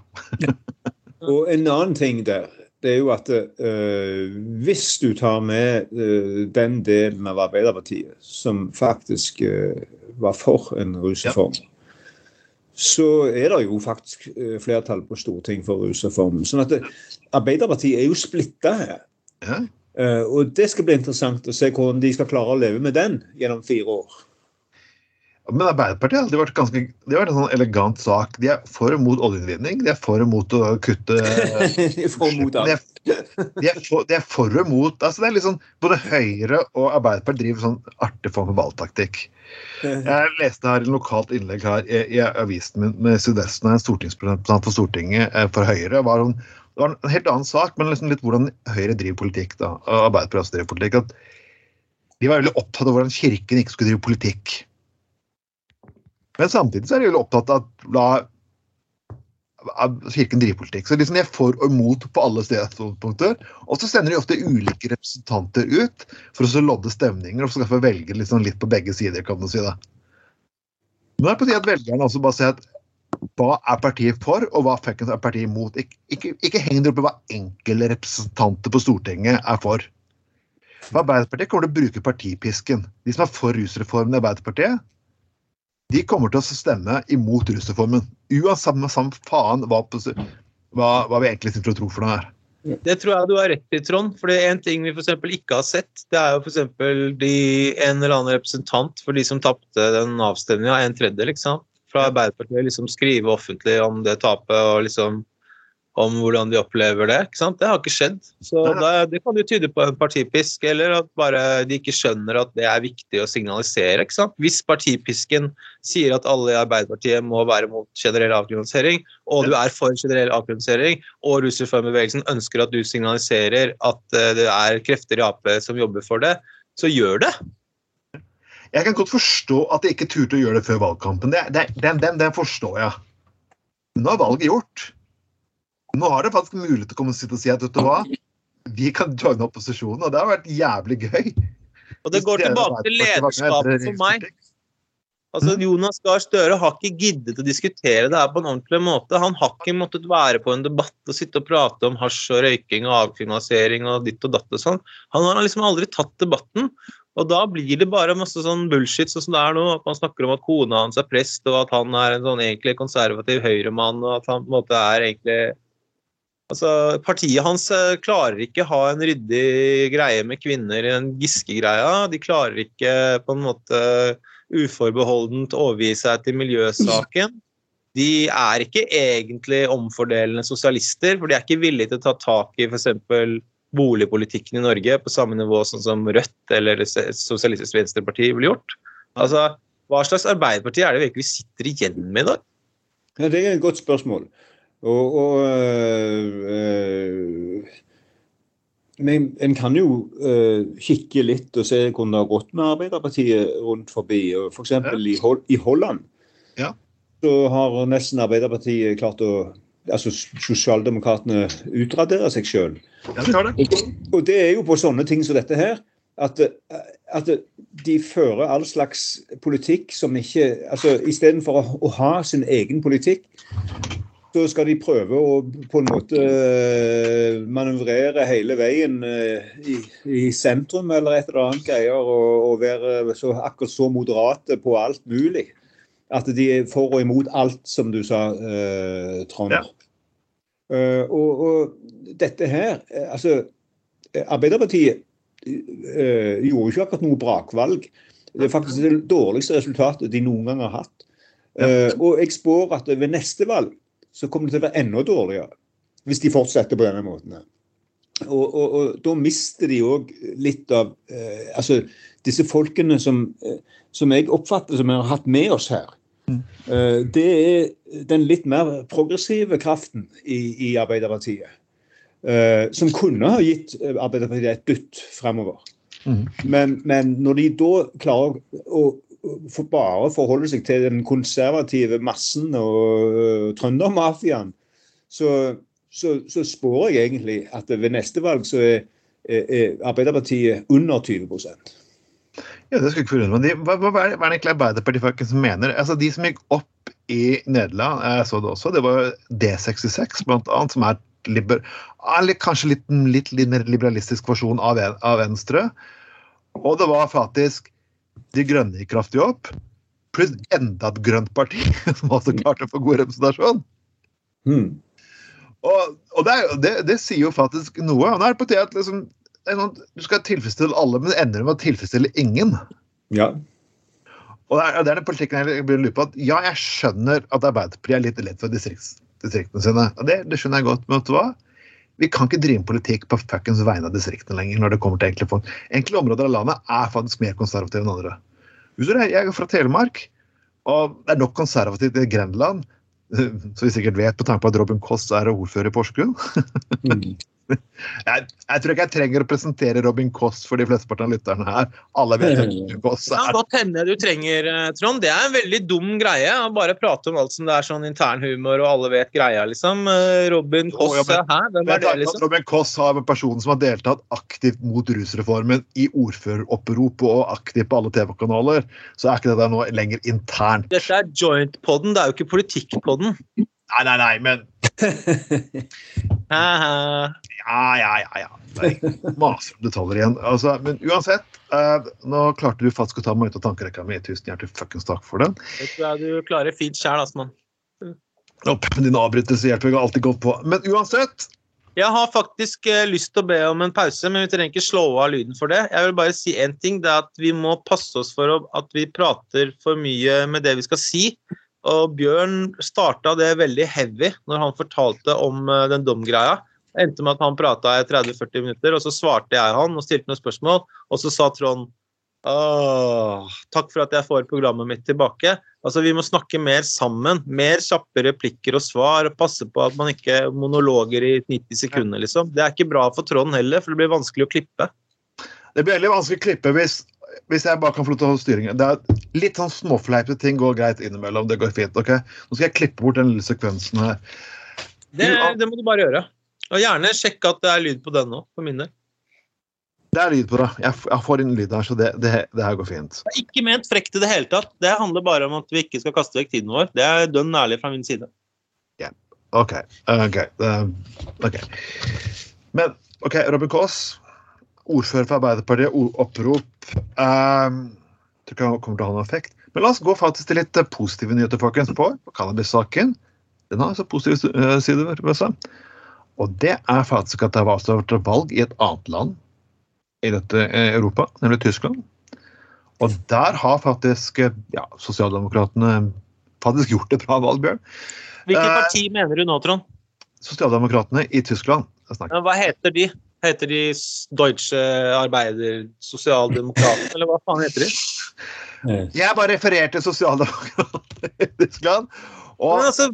B: og en annen ting der, det er jo at uh, hvis du tar med uh, den delen av Arbeiderpartiet som faktisk uh, var for en rusreform, ja. så er det jo faktisk flertall på Stortinget for rusreformen. Sånn at det, Arbeiderpartiet er jo splitta her. Ja. og det skal bli interessant å se hvordan de skal klare å leve med den gjennom fire år.
A: Men Arbeiderpartiet har vært ganske, det har vært en sånn elegant sak. De er for og mot oljeinnvinning, de er for og mot å kutte
B: De er for og mot alt.
A: De er for, de er for og mot altså det er liksom, Både Høyre og Arbeiderpartiet driver sånn artig form for valgtaktikk. Jeg leste her et lokalt innlegg her i, i avisen min med Sudesten, en stortingsrepresentant for Stortinget eh, for Høyre. Var hun, det var en helt annen sak, men liksom litt hvordan Høyre driver politikk. da, Arbeiderpartiet driver politikk, at De var veldig opptatt av hvordan Kirken ikke skulle drive politikk. Men samtidig så er de jo opptatt av at la Kirken driver politikk. Så liksom de er for og imot på alle stedspunkter. Og så sender de ofte ulike representanter ut for å lodde stemninger og skaffe velgere liksom litt på begge sider. kan du si det. Nå er det på tide at velgerne også bare ser at hva er partiet for, og hva er partiet imot. Ikke, ikke, ikke heng dere opp i hva enkelte representanter på Stortinget er for. For Arbeiderpartiet kommer til å bruke partipisken. De som er for rusreformen i Arbeiderpartiet, de kommer til å stemme imot rusreformen. Uansett samme faen hva, hva, hva vi egentlig sitter og tror for noe her.
C: Det tror jeg du har rett i, Trond. For det er En ting vi for ikke har sett, det er jo f.eks. en eller annen representant for de som tapte den avstemninga, en tredjedel, liksom, fra Arbeiderpartiet, liksom skrive offentlig om det tapet og liksom om hvordan de opplever det. ikke sant? Det har ikke skjedd. Så da, Det kan jo tyde på en partipisk, eller at bare de ikke skjønner at det er viktig å signalisere. ikke sant? Hvis partipisken sier at alle i Arbeiderpartiet må være mot generell avkriminalisering, og du er for generell avkriminalisering, og rusreformbevegelsen ønsker at du signaliserer at eh, det er krefter i Ap som jobber for det, så gjør det.
A: Jeg kan godt forstå at de ikke turte å gjøre det før valgkampen. Det, det, den, den, den forstår jeg. Nå er valget gjort. Nå har det faktisk mulighet til å komme og sitte og si at vet du hva, vi kan joine opposisjonen, og det har vært jævlig gøy.
C: Og det går tilbake til lederskapet for meg. Altså, Jonas Gahr Støre har ikke giddet å diskutere det her på en ordentlig måte. Han har ikke måttet være på en debatt og sitte og prate om hasj og røyking og avkriminalisering og ditt og datt og sånn. Han har liksom aldri tatt debatten. Og da blir det bare masse sånn bullshit sånn som det er nå. At man snakker om at kona hans er prest, og at han er en sånn egentlig konservativ høyremann, og at han på en måte er egentlig Altså, Partiet hans eh, klarer ikke ha en ryddig greie med kvinner i den Giske-greia. De klarer ikke på en måte uforbeholdent overgi seg til miljøsaken. De er ikke egentlig omfordelende sosialister, for de er ikke villige til å ta tak i f.eks boligpolitikken i Norge på samme nivå sånn som Rødt eller Sosialistisk Venstreparti ville gjort. Altså, Hva slags Arbeiderparti er det vi egentlig sitter igjen med i dag?
B: Ja, Det er et godt spørsmål. Og, og øh, men en kan jo øh, kikke litt og se hvordan det har gått med Arbeiderpartiet rundt forbi. F.eks. For i, Hol i Holland
A: ja.
B: så har nesten Arbeiderpartiet klart å altså Sosialdemokratene utradere seg sjøl.
A: Ja, det det.
B: Og det er jo på sånne ting som dette her. At, at de fører all slags politikk som ikke altså Istedenfor å, å ha sin egen politikk, så skal de prøve å på en måte eh, manøvrere hele veien eh, i, i sentrum eller et eller annet greier, og, og være så, akkurat så moderate på alt mulig. At de er for og imot alt, som du sa, eh, Trond. Ja. Uh, og, og, dette her Altså, Arbeiderpartiet uh, gjorde ikke akkurat noe brakvalg. Det er faktisk det dårligste resultatet de noen gang har hatt. Uh, og jeg spår at ved neste valg så kommer det til å være enda dårligere. Hvis de fortsetter på denne måten. Og, og, og da mister de òg litt av Altså, disse folkene som, som jeg oppfatter som vi har hatt med oss her Eh, det er den litt mer progressive kraften i, i Arbeiderpartiet. Uh, som kunne ha gitt Arbeiderpartiet et dytt fremover. Mm. Men, men, når de da klarer å, å bare forholde seg til den konservative massen og uh, trøndermafiaen, så, så, så, spår jeg egentlig at ved neste valg så er, er, er Arbeiderpartiet under 20%
A: ja, det skal ikke forundre meg. Hva, hva, hva, er det egentlig Arbeiderpartiet som mener? Altså, De som gikk opp i Nederland, jeg så det også, det var D66 blant annet, som er liber, kanskje litt, litt, litt liberalistisk versjon av, av, Venstre. Og det var faktisk De Grønne gikk kraftig opp, pluss enda et grønt parti som også klarte å få god representasjon.
B: Mm.
A: Og, og det, det, det, sier jo faktisk noe. Og nå er det på tide at liksom, sånn, du skal tilfredsstille alle, men det ender med å tilfredsstille ingen.
B: Ja.
A: Og det er, det er den politikken jeg blir lurer på. at Ja, jeg skjønner at Arbeiderpartiet er litt lett for distrikts, distriktene sine. og det, det, skjønner jeg godt. Men vet du hva? Vi kan ikke drive politikk på fuckings vegne av distriktene lenger. når det kommer til enkle folk. Enkle områder av landet er faktisk mer konservative enn andre. Jeg er fra Telemark, og det er nok konservativt i Grenland. Som vi sikkert vet, på tanke på at Robin Koss er ordfører i Porsgrunn. Jeg, jeg, tror ikke jeg trenger å presentere Robin Koss for de flesteparten av lytterne her. Alle vet hvem Robin Koss
C: er. Det kan godt hende du trenger, eh, Trond. Det er en veldig dum greie. Å bare prate om alt som det er sånn internhumor og alle vet greia, liksom. Eh, Robin Koss, oh, ja, men, Hvem er det, liksom?
A: Robin Koss har en person som har deltatt aktivt mot rusreformen i ordføreropprop og aktivt på alle TV-kanaler. Så er ikke det der nå lenger internt.
C: Dette er joint-poden, det er jo ikke politikk-poden.
A: Nei, nei, nei, men Ja, ja, ja. ja. Maser om detaljer igjen. Altså, men uansett, uh, nå klarte du faktisk å ta meg ut av tankerekka mi. Tusen hjertelig fuckings takk for den.
C: Det tror jeg du klarer fint sjæl, Asman.
A: Opp, din avbrytelse hjelper jeg alltid godt på. Men uansett
C: Jeg har faktisk uh, lyst til å be om en pause, men vi trenger ikke slå av lyden for det. Jeg vil bare si én ting. Det er at vi må passe oss for at vi prater for mye med det vi skal si Og Bjørn starta det veldig heavy når han fortalte om uh, den domgreia. Det endte med at han prata i 30-40 minutter, og så svarte jeg han og stilte noen spørsmål. Og så sa Trond Åh, takk for at jeg får programmet mitt tilbake. Altså, Vi må snakke mer sammen. Mer kjappe replikker og svar. og Passe på at man ikke monologer i 90 sekunder. liksom. Det er ikke bra for Trond heller, for det blir vanskelig å klippe.
A: Det blir veldig vanskelig å klippe hvis, hvis jeg bare kan få lov til å holde styringen. Det er Litt sånn småfleipete ting går greit innimellom. Det går fint. ok? Nå skal jeg klippe bort den lille sekvensen her.
C: Det, det må du bare gjøre. Og gjerne sjekke at det er lyd på den òg, for min del.
A: Det er lyd på det. Jeg, får inn lyd her, så det, det, det, her går fint.
C: Det er ikke ment frekt i det hele tatt. Det handler bare om at vi ikke skal kaste vekk tiden vår. Det er dønn ærlig fra min side.
A: Yeah. OK. ok. Uh, ok. Men OK, Robin Kaas, ordfører for Arbeiderpartiet, opprop. Um, tror ikke kommer til å ha noen effekt. Men la oss gå faktisk til litt positive nyheter folkens, på cannabis-saken. Den har altså positive uh, sider. ved seg. Og det er faktisk at det har vært valg i et annet land i dette eh, Europa, nemlig Tyskland. Og der har faktisk ja, sosialdemokratene faktisk gjort et bra valg, Bjørn.
C: Hvilket eh, parti eh, mener du nå, Trond?
A: Sosialdemokratene i Tyskland.
C: Hva heter de? Heter de Deutsche Arbeider Sosialdemokrater, eller hva faen heter de?
A: Jeg bare refererte sosialdemokrater i Tyskland.
C: Og... Men altså,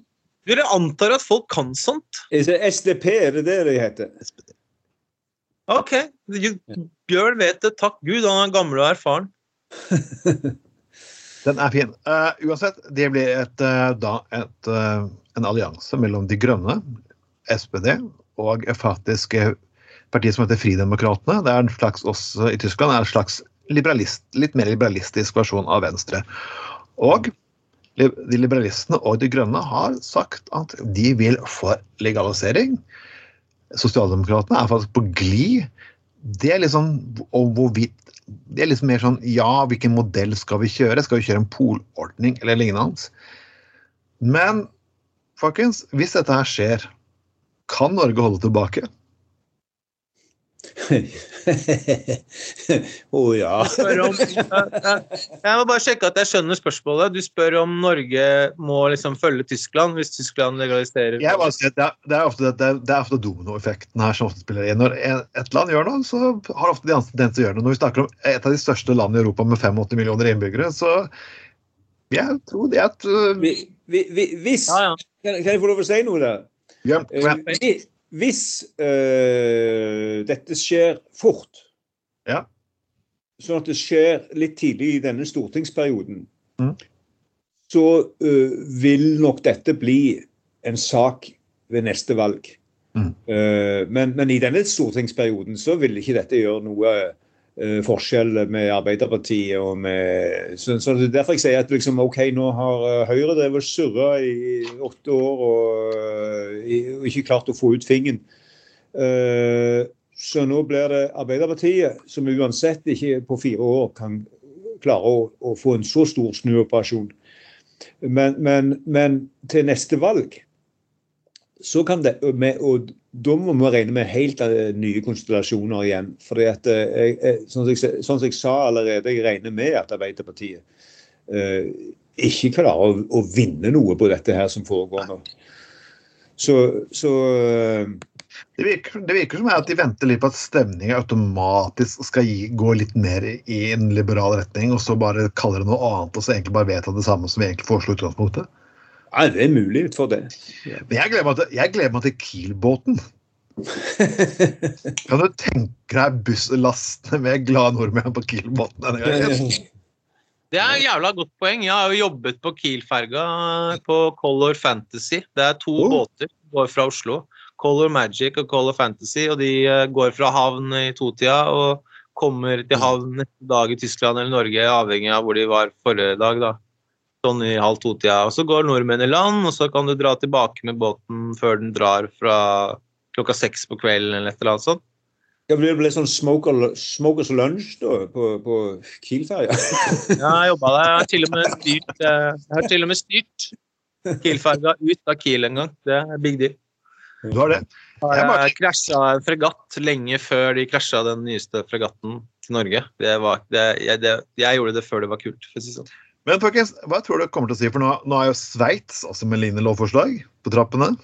C: dere antar at folk kan sånt?
B: SDP, er det det de heter? SPD.
C: OK. Bjørn vet det. Takk Gud, han er gammel og erfaren.
A: Den er fin. Uh, uansett, det blir et, uh, da et, uh, en allianse mellom De grønne, SPD, og faktisk partiet som heter Fridemokratene. Det er en slags også i Tyskland er en slags litt mer liberalistisk versjon av Venstre. Og de liberalistene og De grønne har sagt at de vil få legalisering Sosialdemokratene er faktisk på glid. Det er liksom og hvorvidt det er liksom mer sånn Ja, hvilken modell skal vi kjøre? Skal vi kjøre en polordning eller lignende? Men folkens, hvis dette her skjer, kan Norge holde tilbake?
B: Å oh, ja.
C: Om, jeg må bare sjekke at jeg skjønner spørsmålet. Du spør om Norge må liksom følge Tyskland hvis Tyskland legaliserer
A: jeg bare sier, det, er, det, er ofte, det, er ofte dominoeffekten her som ofte spiller inn. Når et land gjør noe, så har ofte de andre tendens til å gjøre noe. Når vi snakker om et av de største landene i Europa med 85 millioner innbyggere, så jeg tror det at
B: uh... vi, vi, vi, Hvis ja, ja. Kan, jeg få lov å si noe da? Ja, ja. Hvis øh, dette skjer fort,
A: ja.
B: sånn at det skjer litt tidlig i denne stortingsperioden,
A: mm.
B: så øh, vil nok dette bli en sak ved neste valg.
A: Mm.
B: Uh, men, men, i denne stortingsperioden så vil ikke dette gjøre noe forskjell med Arbeiderpartiet og med så, så det er Derfor jeg sier at liksom, OK, nå har uh, Høyre drevet surra i åtte år og, og, ikke klart å få ut fingeren. så nå blir det Arbeiderpartiet, som uansett ikke på fire år kan klare å, å få en så stor snuoperasjon. Men, men, men til neste valg så kan det, med, og da må vi regne med helt eh, nye konstellasjoner igjen. Fordi at, eh, jeg, sånn, som jeg, sånn som jeg sa allerede, jeg regner med at Arbeiderpartiet eh, ikke klarer å, å, vinne noe på dette her som foregår nå. Så, så
A: eh, det virker, det virker, som at de venter litt på at stemningen automatisk skal gi, gå litt mer i en liberal retning, og så bare kaller det noe annet, og så egentlig bare vedta det samme som vi egentlig foreslo i utgangspunktet.
B: Ja, det er mulig for det.
A: Men jeg gleder meg til, jeg gleder meg til Kiel-båten. kan du tenke deg busslastene med glade nordmenn på Kiel-båten denne gangen?
C: Det er et jævla godt poeng. Jeg har jo jobbet på Kiel-ferga på Color Fantasy. Det er to oh. båter som går fra Oslo. Color Magic og Color Fantasy. Og de eh, går fra havn i totida og kommer til havn neste dag i Tyskland eller Norge, avhengig av hvor de var forrige dag. da sånn i halv to-tida. Og så går nordmenn i land, og så kan du dra tilbake med båten før den drar fra klokka seks på kvelden eller et eller annet sånt.
B: Ja, det ble sånn smoker, smokers lunch da, på, på Kiel-ferja?
C: ja, jeg jobba der. Jeg har til og med styrt, eh, jeg har til og med styrt Kiel-ferja ut av Kiel en gang. Det er big deal.
A: Du har det?
C: Jeg bare... krasja en fregatt lenge før de krasja den nyeste fregatten til Norge. Det var, det, jeg, det, jeg, gjorde det før det var kult, for å si sånn.
A: Men folkens, hva tror du kommer til å si? For nå, nå er jo Sveits også med lignende lovforslag på trappene.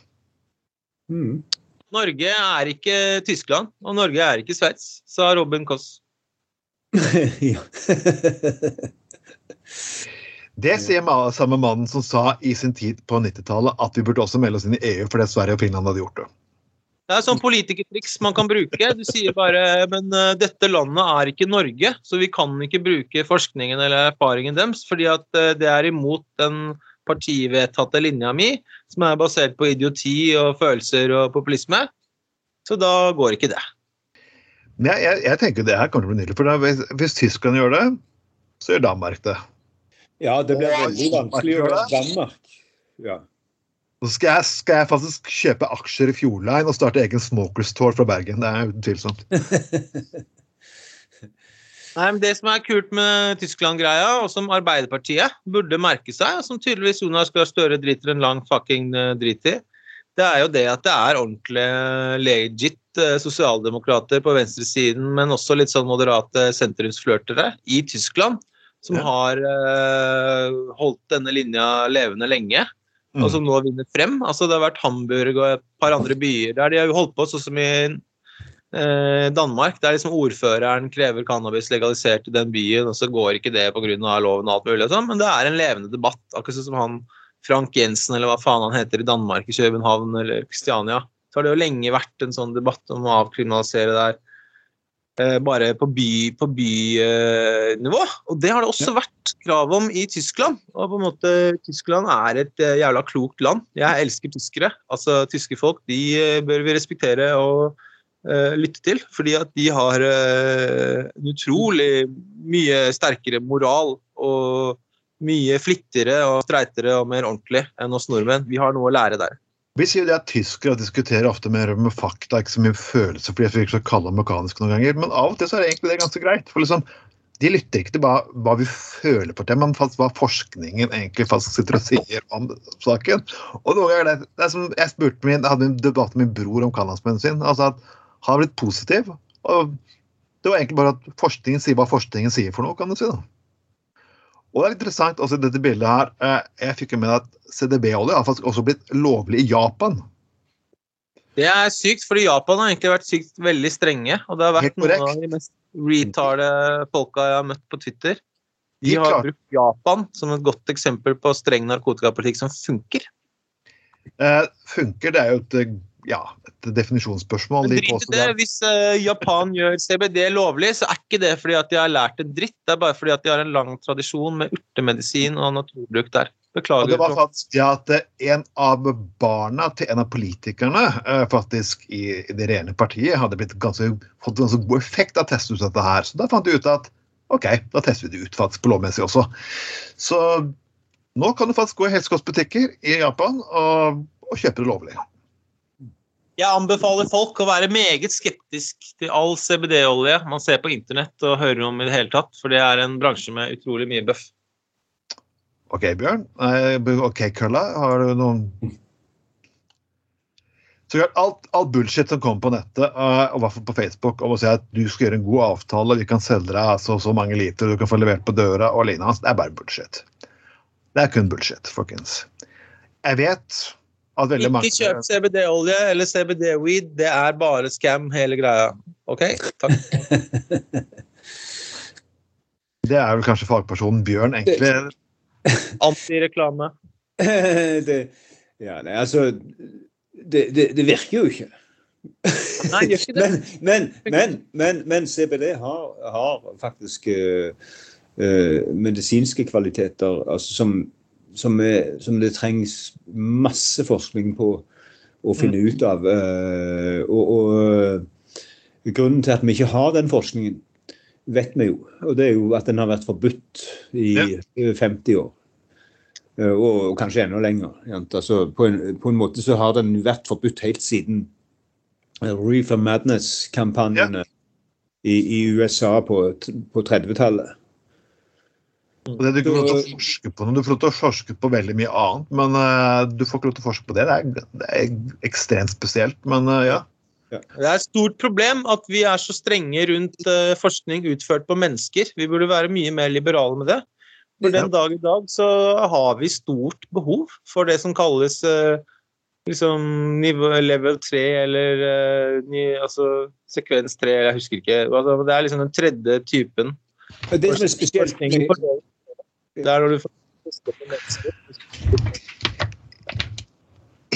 B: Mm.
C: Norge er ikke Tyskland, og Norge er ikke Sveits, sa Robin Koss.
A: Det sier samme mannen som sa i sin tid på 90-tallet at vi burde også melde oss inn i EU fordi Sverige og Finland hadde gjort det.
C: Det er sånn politikertriks man kan bruke. Du sier bare men eh, dette landet er ikke Norge, så vi kan ikke bruke forskningen eller erfaringen deres, fordi at eh, det er imot den partivedtatte linja mi, som er basert på idioti og følelser og populisme. Så da går ikke det.
A: Men jeg, jeg, jeg tenker det her kommer til å bli nydelig. For da, hvis, hvis Tyskland gjør det, så gjør Danmark det.
B: ja, det blir veldig vanskelig å gjøre Danmark. Ja.
A: Så skal jeg, skal jeg faktisk kjøpe aksjer i Fjordline og starte egen Smokers Tour fra Bergen. Det er utvilsomt.
C: Nei, men Det som er kult med Tyskland-greia, og som Arbeiderpartiet burde merke seg, og som tydeligvis Jonas Gahr Støre driter en lang fucking eh, drit i, det er jo det at det er ordentlig legit eh, sosialdemokrater på venstresiden, men også litt sånn moderate sentrumsflørtere i Tyskland, som
A: Ja.
C: har uh, holdt denne linja levende lenge.
A: Mm.
C: Og som nå vinner frem. Altså Det har vært Hamburg og et par andre byer der de har holdt på, sånn som i eh, Danmark. Der liksom ordføreren krever cannabis legalisert i den byen, og så går ikke det pga. loven og alt mulig. sånn, Men det er en levende debatt. Akkurat sånn som han Frank Jensen, eller hva faen han heter i Danmark, i København eller Kristiania. Så har det jo lenge vært en sånn debatt om å avkriminalisere der. Eh, Bare på by- på bynivå. Og det har det også vært krav om i Tyskland. Og på en måte, Tyskland er et eh, jævla klokt land. Jeg elsker tyskere. Altså Tyske folk de eh, bør vi respektere og uh, lytte til. Fordi at de har uh, en utrolig mye sterkere moral og mye flittigere og streitere og mer ordentlig enn oss nordmenn. Vi har noe å lære der.
A: Vi sier jo det at tyskere diskuterer ofte mer med fakta, ikke så mye følelser, fordi jeg virker så kalde og mekaniske noen ganger. Men av og til så er det egentlig det ganske greit. for liksom de lytter ikke til hva, hva vi føler på det, men hva forskningen egentlig faktisk sitter og sier om saken. Og noen ganger det, det er som Jeg spurte min, jeg hadde en debatt med min bror om cannabismen sin. altså at Han har blitt positiv. og Det var egentlig bare at forskningen sier hva forskningen sier for noe, kan du si. da. Og det er interessant også i dette bildet her. eh, Jeg fikk jo med at CDB-olje har faktisk også blitt lovlig i Japan.
C: Det er sykt, fordi Japan har egentlig vært sykt veldig strenge. Og det har vært noen av de mest retarde folka jeg har møtt på Twitter. De
A: De
C: har
A: klart.
C: brukt Japan som et godt eksempel på streng narkotikapolitikk som funker.
A: Eh, funker, det er jo et, eh, ja, et definisjonsspørsmål.
C: Men
A: De
C: drit
A: påstår
C: det. Hvis uh, Japan gjør CBD lovlig, så er ikke det fordi at de har lært en dritt. Det er bare fordi at de har en lang tradisjon med urtemedisin og naturbruk der.
A: Og
C: Beklager.
A: det var faktisk ja, at eh, en av barna til en av politikerne uh, faktisk i, i det rene partiet hadde blitt ganske, fått ganske god effekt av å teste ut dette her. Så da fant de ut at OK, da tester vi det ut faktisk på lovmessig også. Så nå kan du faktisk gå i helsekostbutikker i Japan og, og kjøpe det lovlig.
C: Jeg anbefaler folk å være meget skeptisk til all CBD-olje man ser på internett og hører om i det hele tatt, for det er en bransje med utrolig mye bøff.
A: OK, Bjørn. Eh, OK, Kølla. Har du noen Så klart, alt, alt bullshit som kommer på nettet, eh, og i hvert fall på Facebook, om å si at du skal gjøre en god avtale, vi kan selge deg så, så mange liter, du kan få levert på døra og lignende, det er bare bullshit. Det er kun bullshit, folkens. Jeg vet at veldig mange
C: Ikke kjøp CBD-olje eller CBD-weed, det er bare scam, hele greia. OK? Takk.
A: Det er vel kanskje fagpersonen Bjørn egentlig
C: Antireklame.
B: det, ja, nei, altså det, det, det virker jo ikke.
C: Nei, gjør ikke det.
B: Men, men, men, men, men CBD har, har faktisk uh, uh, medisinske kvaliteter altså, som, som, er, som det trengs masse forskning på å finne ut av. eh, og, og eh, grunnen til at vi ikke har den forskningen, vet vi jo. Og det er jo at den har vært forbudt i
A: Ja.
B: eh, 50 år. Og, Og kanskje enda lenger. Altså, på, en, på en måte så har den vært forbudt helt siden Reef Reefer Madness-kampanjene i, i USA på, på 30-tallet.
A: Og det Du ikke får lov til å forske på noe, du får lov til å forske på veldig mye annet, men uh, du får ikke lov til å forske på det. Det er, det er ekstremt spesielt, men uh, ja.
C: Det er et stort problem at vi er så strenge rundt uh, forskning utført på mennesker. Vi burde være mye mer liberale med det. For den dag i dag så har vi stort behov for det som kalles uh, liksom nivå, level 3 eller uh, ny, altså sekvens 3, jeg husker ikke. Altså, det er liksom den tredje typen.
B: Det som er spesielt
C: Det er du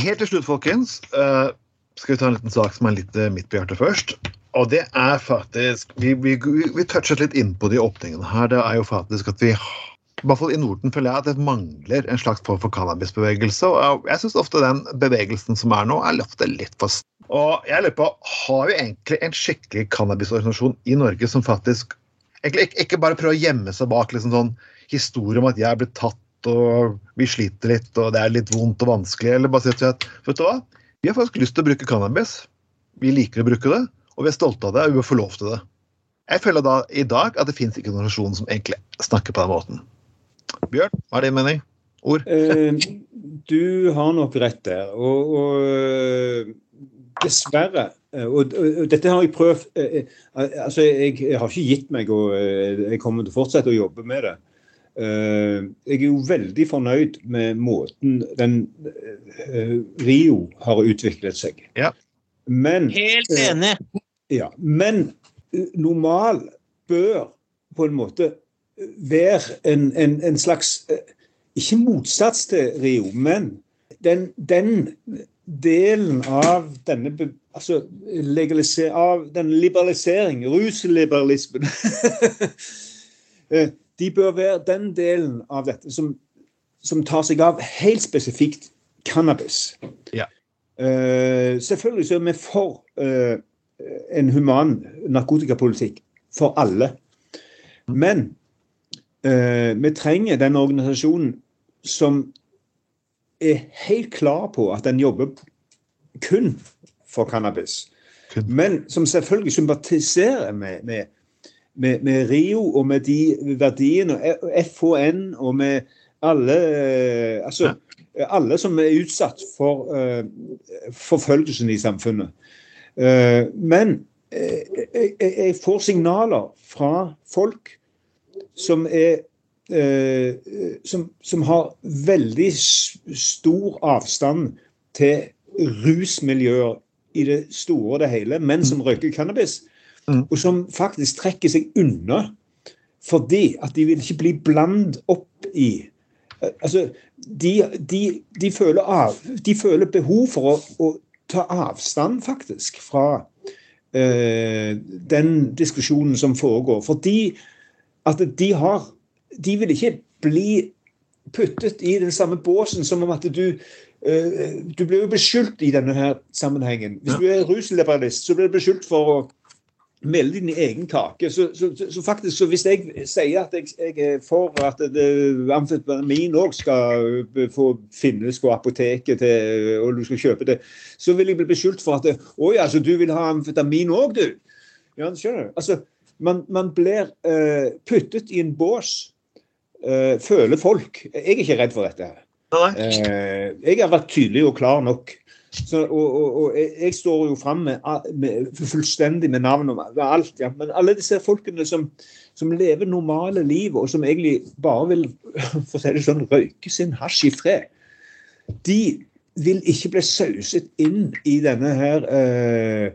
A: Helt til slutt, folkens, uh, skal vi ta en liten sak som er litt midt på hjertet først. Og det er faktisk Vi, vi, vi touchet litt inn på de åpningene her. Det er jo faktisk at vi i hvert fall i Norden føler jeg at det mangler en slags form for cannabisbevegelse. og Jeg syns ofte den bevegelsen som er nå, er ofte litt for Og jeg lurer på, Har vi egentlig en skikkelig cannabisorganisasjon i Norge som faktisk egentlig ikke bare prøver å gjemme seg bak liksom sånn historie om at jeg blitt tatt og vi sliter litt og det er litt vondt og vanskelig, eller bare si at vet du hva, vi har faktisk lyst til å bruke cannabis. Vi liker å bruke det og vi er stolte av det, og vi bør få lov til det. Jeg føler da i dag at det fins ikke noen organisasjon som egentlig snakker på den måten. Bjørn, hva er din mening? Ord?
B: Eh, du har nok rett der. Og, og eh, dessverre eh, og, og, dette har jeg prøvd eh, altså jeg, jeg, har ikke gitt meg, og jeg kommer til å fortsette å jobbe med det. Jeg er jo veldig fornøyd med måten den Rio har utviklet seg.
A: Ja.
B: Men
C: Helt enig.
B: Ja, men normal bør på en måte være en, en, en slags Ikke motsats til Rio, men den, den delen av denne altså av den liberalisering, rusliberalismen De bør være den delen av dette som, som tar seg av helt spesifikt cannabis.
A: Ja.
B: Uh, selvfølgelig så er vi for uh, en human narkotikapolitikk for alle. Men uh, vi trenger den organisasjonen som er helt klar på at den jobber kun for cannabis. Men som selvfølgelig sympatiserer med, med, med, med Rio og med de verdiene, FHN og med alle Altså alle som er utsatt for forfølgelsen i samfunnet. Eh, men eh, jeg får signaler fra folk som er eh, som, som har veldig stor avstand til rusmiljøer i det store og det hele, men som mm. røyker cannabis. Mm. Og som faktisk trekker seg unna fordi at de vil ikke bli blandet opp i Altså, de, de, de, føler, av, de føler behov for å, å ta avstand, faktisk, fra eh, den diskusjonen som foregår. Fordi at de har De vil ikke bli puttet i den samme båsen som om at du eh, Du blir jo beskyldt i denne her sammenhengen. Hvis du er rusliberalist, så blir du beskyldt for å melde din egen kake. Så, så, så, faktisk, så hvis jeg sier at jeg, jeg er for at amfetamin òg skal få finnes på apoteket, til, og du skal kjøpe det, så vil jeg bli beskyldt for at Å ja, så du vil ha amfetamin òg, du? Ja, skjønner du? Altså, man, man blir uh, puttet i en bås, uh, føler folk. Jeg er ikke redd for dette. her. Uh, jeg har vært tydelig og klar nok. Så, og, og, og, jeg står jo fram med, med, fullstendig med navn og alt. Ja. Men alle disse folkene som, som, lever normale liv, og som egentlig bare vil for å si det sånn, røyke sin hasj i fred, de vil ikke bli sauset inn i denne her uh,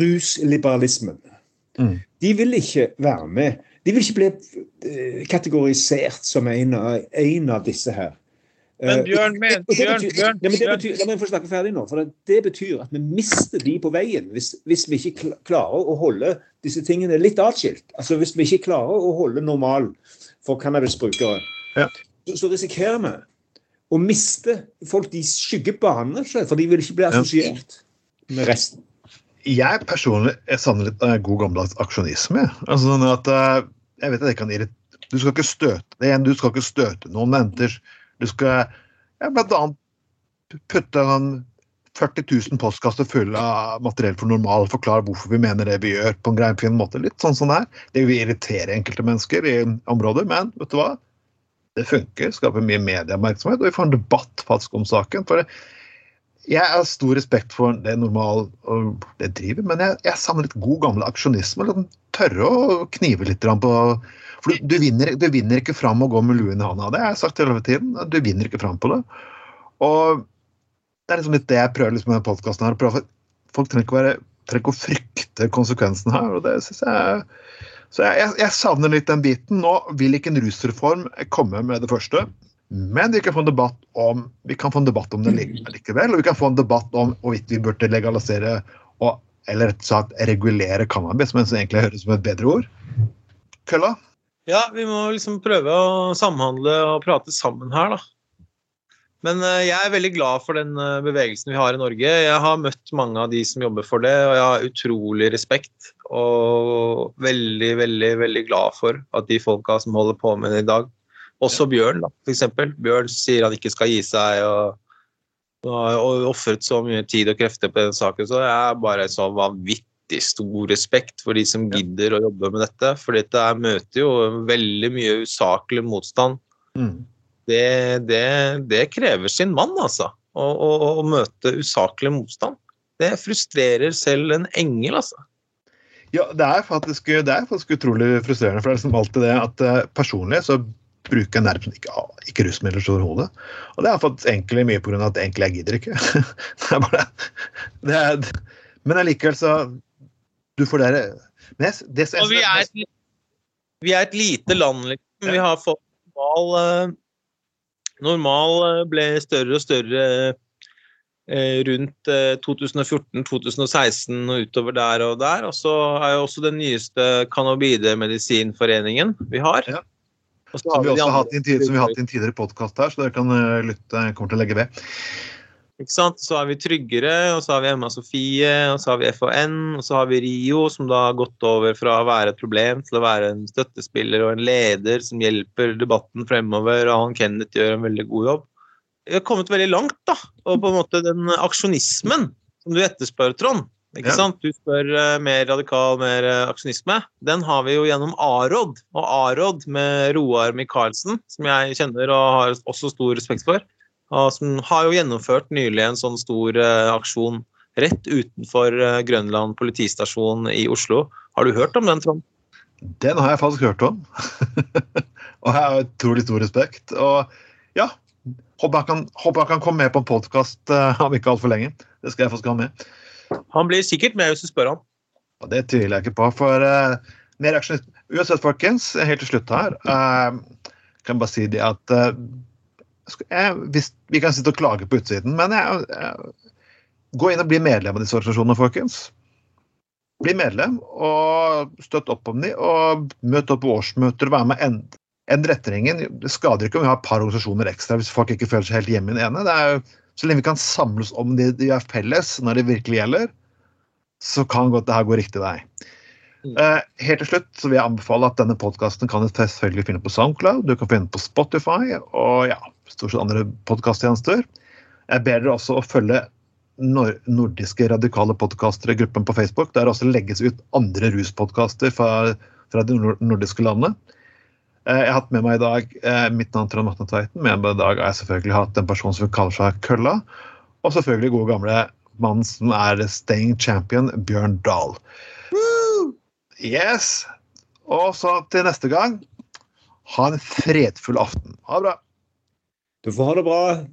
B: rusliberalismen. Mm. De vil ikke være med. De vil ikke bli uh, kategorisert som en av, en av disse her.
C: Men eh, Bjørn, men, Bjørn, Bjørn,
B: La meg få snakke ferdig nå. for Det betyr at vi mister de på veien hvis, hvis, vi ikke klarer å holde disse tingene litt atskilt. Altså Hvis vi ikke klarer å holde normal for cannabisbrukere, ja. så, så, risikerer vi å miste folk de skygger seg, for de vil ikke bli assosiert med resten.
A: Jeg personlig jeg savner litt uh, god gammeldags aksjonisme. Altså sånn at uh, jeg vet at det kan irritere Du skal ikke støte du skal ikke støte noen venter du skal ja, bl.a. putte 40 000 postkasser fulle av materiell for normal, forklare hvorfor vi mener det vi gjør, på en grei, fin måte. Litt sånn som det er. Det vil irritere enkelte mennesker i områder, men vet du hva? Det funker. Skaper mye medieoppmerksomhet, og vi får en debatt faktisk om saken. For jeg har stor respekt for det normal og det driver, men jeg, jeg savner litt god gammel aksjonisme. Liksom, tørre å knive litt på For du, du, vinner, du vinner ikke fram å gå med luen i hånda. Det har jeg sagt hele tiden. Du vinner ikke fram på det. Og det er liksom litt det jeg prøver liksom med podkasten her. Folk trenger ikke, være, trenger ikke å frykte konsekvensen her. og det synes jeg så jeg, jeg, jeg savner litt den biten. Nå vil ikke en rusreform komme med det første. Men vi kan få en debatt om, vi kan få en debatt om det likevel. Og vi kan få en debatt om hvorvidt vi burde legalisere og, eller rett og slett regulere cannabis, som egentlig høres som et bedre ord. Kølla?
C: Ja, vi må liksom prøve å samhandle og prate sammen her, da. Men eh, jeg er veldig glad for den eh, bevegelsen vi har i Norge. Jeg har møtt mange av de som jobber for det, og jeg har utrolig respekt. Og veldig, veldig, veldig glad for at de folka som holder på med det i dag, også Bjørn, da, f.eks. Bjørn sier han ikke skal gi seg og, og ofret så mye tid og krefter på den saken. Så jeg er bare så vanvittig stor respekt for de som gidder å jobbe med dette. For dette møter jo veldig mye usaklig motstand. Mm. Det, det, det, krever sin mann, altså. Å, å, å møte usaklig motstand. Det frustrerer selv en engel, altså.
A: Ja, det er faktisk, det er faktisk utrolig frustrerende. For det er liksom alltid det at uh, personlig så bruker jeg nærmest ikke, ikke rusmidler overhodet. Og det har fått egentlig mye pga. at egentlig jeg gidder ikke. det er bare det er, Men allikevel, så Du får dere det, det,
C: det, vi, er et, vi er et lite land, liksom. Vi har fått normal eh, Normal eh, ble større og større eh, rundt 2014-2016 og utover der og der. Og så er jo også den nyeste cannabidemedisinforeningen vi har. Ja.
A: Som vi også har hatt i en, som vi har hatt i en tidligere podkast her, så dere kan lytte. Jeg kommer til å legge ved.
C: Ikke sant? Så har vi Tryggere, og så har vi Emma Sofie, og så har vi FHN, og så har vi Rio, som da har gått over fra å være et problem til å være en støttespiller og en leder som hjelper debatten fremover, og han Kenneth gjør en veldig god jobb. Vi har kommet veldig langt, da. Og på en måte den aksjonismen som du etterspør, Trond, ikke ja. sant? Du spør uh, mer radikal, mer uh, aksjonisme. Den har vi jo gjennom AROD. Og AROD med Roar Michaelsen, som jeg kjenner og har også stor respekt for, som har jo gjennomført nylig en sånn stor uh, aksjon rett utenfor Grønland politistasjon i Oslo. Har du hørt om den, Trond?
A: Den har jeg faktisk hørt om. og jeg har utrolig stor respekt. Og ja, håper jeg kan, håper jeg kan komme med på en podkast om ikke altfor lenge. Det skal jeg skal ha med.
C: Han blir sikkert med hvis du spør ham.
A: Og det tviler jeg ikke på. For uh, mer aksjonist Uansett, folkens, helt til slutt her uh, kan jeg bare si det at uh, jeg, hvis, Vi kan sitte og klage på utsiden, men jeg, jeg, gå inn og bli medlem av disse organisasjonene, folkens. Bli medlem og støtt opp om dem, og møt opp på årsmøter og være med en, en retningen. Det skader ikke om vi har et par organisasjoner ekstra hvis folk ikke føler seg helt hjemme i den ene. Det er jo så lenge vi kan samles om det de er felles når det virkelig gjelder, så kan godt det her gå riktig vei. Uh, helt til slutt så vil jeg anbefale at denne podkasten kan du selvfølgelig finne på SoundCloud, du kan finne på Spotify og ja, stort sett andre podkasttjenester. Jeg ber dere også å følge nordiske radikale podkastere gruppen på Facebook. Der også legges ut andre ruspodkaster fra, fra de nordiske landene. Eh, jeg har hatt med meg i dag eh, mitt navn Trond Matne Tveiten. Med meg i dag har jeg selvfølgelig hatt en person som kaller seg Kølla. Og selvfølgelig gode gamle mannen som er staying champion, Bjørn Dahl. Yes! Og så til neste gang, ha en fredfull aften. Ha det bra.
B: Du får.